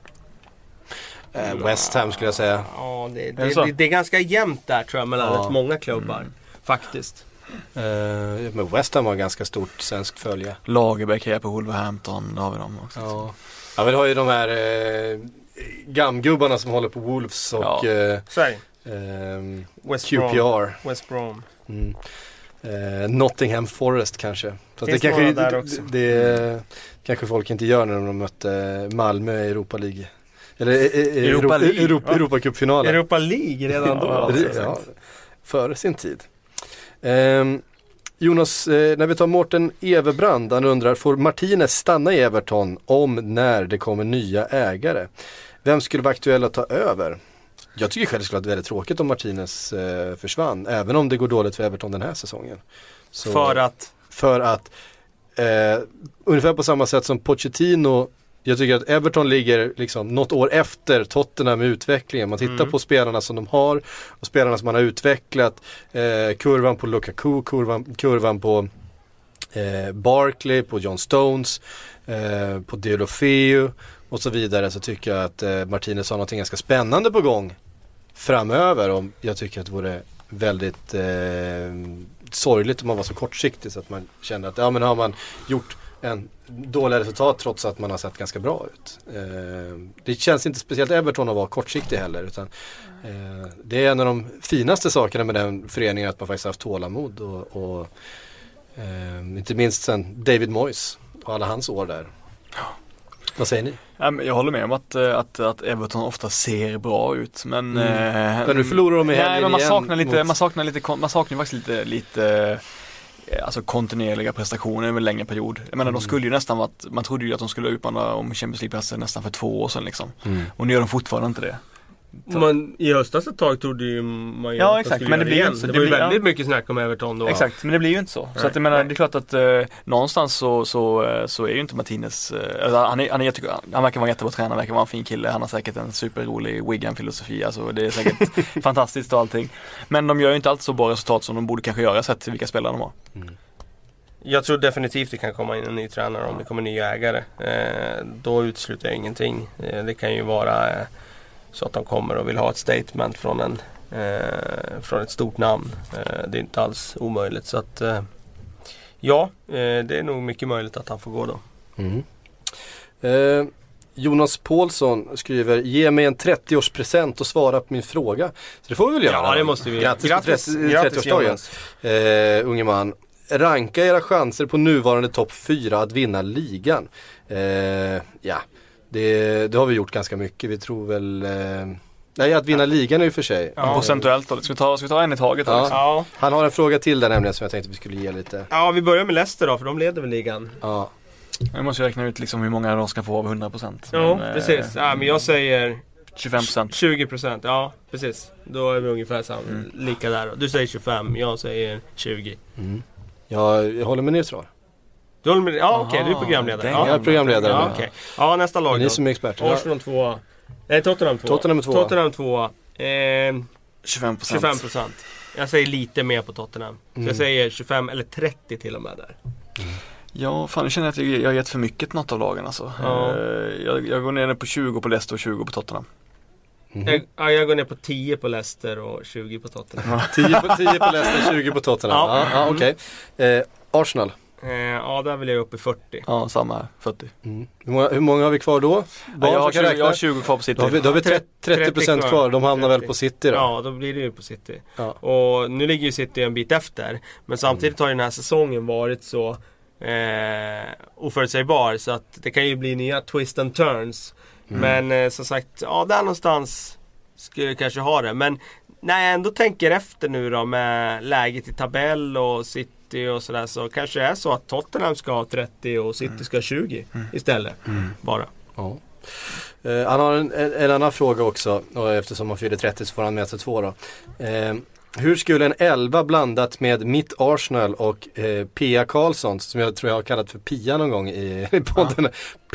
Eh, West Ham skulle jag säga. Ja, det, Är det det, så? det, det är ganska jämnt där tror jag mellan Ja. rätt många klubbar. Mm. Faktiskt. Eh, men West Ham har ganska stort svenskt följe. Lagerbäck är på Wolverhampton, där har vi dem också. Ja. ja men du har ju de här eh, gamgubbarna som håller på Wolves och Ja. eh, är ehm, West Brom. QPR. West Brom. Mm. Eh, Nottingham Forest kanske. Så Finns det, kanske där det, också. det, det kanske folk inte gör när de mötte Malmö i Europa League. Eller eh, eh, Europa League, Europa? Europacupfinalen. Europa League redan då alltså. Ja, före sin tid. Ehm, Jonas, eh, när vi tar Mårten Everbrand, han undrar, får Martinez stanna i Everton om när det kommer nya ägare? Vem skulle vara aktuell att ta över? Jag tycker själv det skulle vara väldigt tråkigt om Martinez försvann, även om det går dåligt för Everton den här säsongen. Så, För att för att eh, ungefär på samma sätt som Pochettino jag tycker att Everton ligger liksom något år efter Tottenham i utvecklingen. Man tittar Mm. på spelarna som de har och spelarna som man har utvecklat. Eh, kurvan på Lukaku, kurvan, kurvan på eh, Barkley, på John Stones, eh, på Deulofeu och så vidare. Så tycker jag att eh, Martinez har något ganska spännande på gång framöver. Och jag tycker att det vore väldigt eh, sorgligt om man var så kortsiktig så att man kände att ja men har man gjort en dåliga resultat trots att man har sett ganska bra ut. Eh, det känns inte speciellt Everton att vara kortsiktig heller utan eh, det är en av de finaste sakerna med den föreningen att man faktiskt har haft tålamod och, och eh, inte minst sen David Moyes och alla hans år där. Vad säger ni? Jag håller med om att, eh, att, att Everton ofta ser bra ut men... Mm. eh, Men nu förlorar de i helgen man saknar lite, mot- man saknar lite, man saknar faktiskt lite, lite Alltså kontinuerliga prestationer över en längre period. Jag menar Mm. de skulle ju nästan varit, man trodde ju att de skulle utmana om Champions League-platser nästan för två år sedan liksom. Mm. Och nu gör de fortfarande inte det. Man, i höstas ett tag trodde ju man ju Ja, att exakt, skulle men det blir ju igen. inte så. Det, Det var ju blir- väldigt ja. mycket snack om Everton då. Exakt, men det blir ju inte så. Så att jag menar, det är klart att eh, någonstans så, så, eh, så är ju inte Martinez, eh, han, är, han, är, jag tycker, han verkar vara en jättebra tränare, han verkar vara en fin kille, han har säkert en superrolig Wigan-filosofi, alltså det är säkert fantastiskt och allting. Men de gör ju inte alltid så bra resultat som de borde kanske göra sett till vilka spelare de har. Jag tror definitivt det kan komma in en ny tränare om det kommer nya ägare. Eh, då utesluter jag ingenting. Eh, det kan ju vara eh, så att de kommer och vill ha ett statement från, en, eh, från ett stort namn. Eh, det är inte alls omöjligt. Så att eh, ja, eh, det är nog mycket möjligt att han får gå då. Mm. Eh, Jonas Paulsson skriver, ge mig en 30-årspresent och svara på min fråga. Så det får vi väl göra. Ja, det måste vi. Grattis, Grattis, på 30, grattis, 30-årsdagen. Jonas. Eh, unge man. Ranka era chanser på nuvarande topp 4 att vinna ligan. Eh, ja, det, det har vi gjort ganska mycket. Vi tror väl eh, Nej, att vinna ligan i och för sig. Ja. Procentuellt då, ska vi ta, ska vi ta en i taget då? Ja. liksom? Ja. Han har en fråga till där nämligen som jag tänkte vi skulle ge lite. ja, vi börjar med Leicester då, för de leder väl ligan. Ja, Jag måste ju räkna ut liksom hur många de ska få av 100%. Ja, Men, eh, precis. Ja, men jag säger 25%. 20%. Ja, precis. Då är vi ungefär samma, Mm. lika där då. Du säger 25, jag säger 20. jag, jag håller mig neutral. Du håller med? Ja, okej, du är programledare. Ja, Jag är programledare. ja okej. Ja, nästa lag är ni då. som är experter. Arsenal 2. Nej, Tottenham 2. Tottenham 2. Tottenham 2. Eh, 25%. 25%. Jag säger lite mer på Tottenham. Så Mm. jag säger 25 eller 30 till och med där. Ja, fan nu känner jag att jag, har gett för mycket till något av lagen alltså. Ja. Eh, Jag, jag går ner på 20 på Leicester och 20 på Tottenham. Mhm. Jag, ja, jag går ner på 10 på Leicester och 20 på Tottenham. 10 på, 10 på Leicester, 20 på Tottenham. Ja. Ja, ja, okej. Eh, Arsenal. Eh, ja, där vill jag upp i 40. Ja, samma här. 40. Mm. Hur, många, hur många har vi kvar då? Barn jag, har som kan 20, jag har räkna? 20 kvar på City. Då har vi, då har vi 30, 30% kvar. De hamnar väl på City då? Ja, då blir det ju på City. Ja. Och nu ligger ju City en bit efter. Men samtidigt har ju den här säsongen varit så eh, oförutsägbar så att det kan ju bli nya twist and turns. Men eh, som sagt, ja där någonstans skulle jag kanske ha det. Men när jag ändå tänker efter nu då med läget i tabell och City och sådär så kanske det är så att Tottenham ska ha 30 och City ska ha 20 istället. Bara. Ja. Eh, han har en, en, en annan fråga också och eftersom han fyller 30 så får han med sig två då. Eh, hur skulle en 11 blandat med mitt Arsenal och eh, Pia Karlssons, som jag tror jag har kallat för Pia någon gång i, i podden,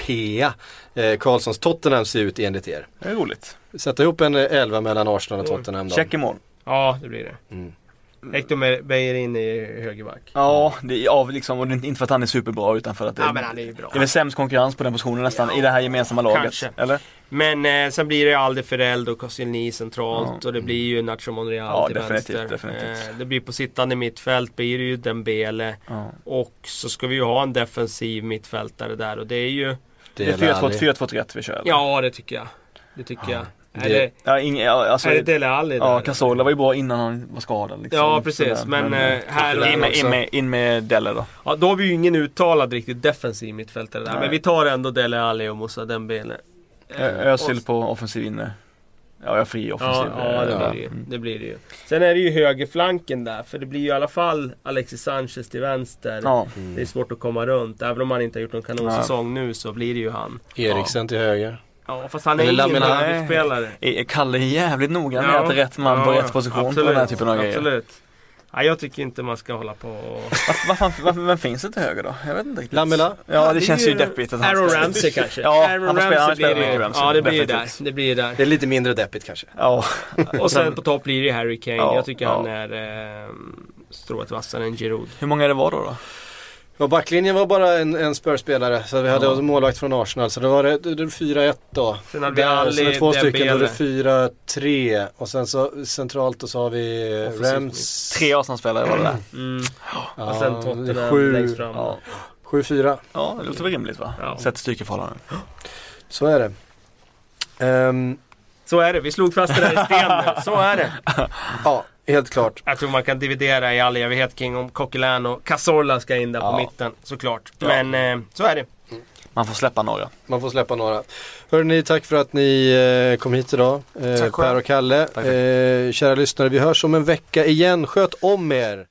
Pia eh, Karlssons Tottenham se ut enligt er? Det är roligt. Sätta ihop en eh, 11 mellan Arsenal och Tottenham då. Check i mål. Ja, det blir det. Mm. Hector Bellerin i högerback. Ja, det är av liksom, och det är inte för att han är superbra utan för att det, Ja men han är bra. det är väl sämst konkurrens på den positionen nästan i det här gemensamma laget. Kanske. Eller? Men eh, sen blir det ju Alderfereld och Koscielny centralt Ja. och det blir ju Nacho Monreal Ja, till definitivt, vänster. definitivt. Eh, det blir på sittande mittfält blir det ju Dembele Ja. och så ska vi ju ha en defensiv mittfältare där och det är ju Det Det är är 4-2-3 Alli. 4-2-3 vi kör. eller? Ja det tycker jag. Det tycker jag. Är det- det, Ja, ing, ja, alltså, är det Dele Alli ja Casola var ju bra innan han var skadad. Liksom. Ja precis Sådär. men, eh, här och in, med, in, med, in med Delle då. Ja, då har vi ju ingen uttalad riktigt defensiv mittfältare där. Nej. Men vi tar ändå Dele Alli och Moussa Dembele. Ö- Özil på offensiv inne. Ja, jag fri offensiv. Ja, ja, det, Ja. blir det, ju. det blir det ju. Sen är det ju högerflanken där, för det blir ju i alla fall Alexis Sanchez till vänster. Ja. Det är svårt att komma runt. Även om han inte har gjort någon kanonsäsong nu så blir det ju han. Eriksen till höger. Ja, fast han är ingen. Är Kalle är jävligt noga med att rätt man på rätt position på den här typen av grejer. Absolut. Ja, jag tycker inte man ska hålla på och... Varför, varför, vem finns det till höger då? Jag vet inte riktigt. Lamela? Ja, det, är känns ju deppigt att han Aaron Ramsey kanske. Ja, Aaron han får spela- han Ramsey spelar blir det Ramsey, Ja, det blir ju där. Det blir där. Det är lite mindre deppigt kanske. Ja. Och sen på topp blir det ju Harry Kane. Ja, jag tycker ja. han är eh, strået vassare än Giroud. Hur många är det var då? då? Ja, backlinjen var bara en, en Spurs-spelare så vi hade Ja. målvakt från Arsenal så det var det, det, det 4-1 då. Sen hade vi Ali, är två stycken, då Dembele. det 4-3 och sen så centralt då så har vi Rams. Tre Arsenal-spelare var det där. Mm. Ja, och sen Tottenham sju- längst fram. Ja, 7-4, ja det låter väl rimligt va? Ja. Sett styrkeförhållanden. så är det. Ehm, Så är det, vi slog fast det där i sten nu. Så är det. ja, helt klart. Jag tror man kan dividera i all evighet kring om Coquelin och Cazorla ska in där på Ja. mitten, såklart. Ja. Men eh, så är det. Man får släppa några. Man får släppa några. Hörrni, tack för att ni eh, kom hit idag. Eh, Tack själv. per och Kalle. Tack. Eh, kära lyssnare, vi hörs om en vecka igen. Sköt om er!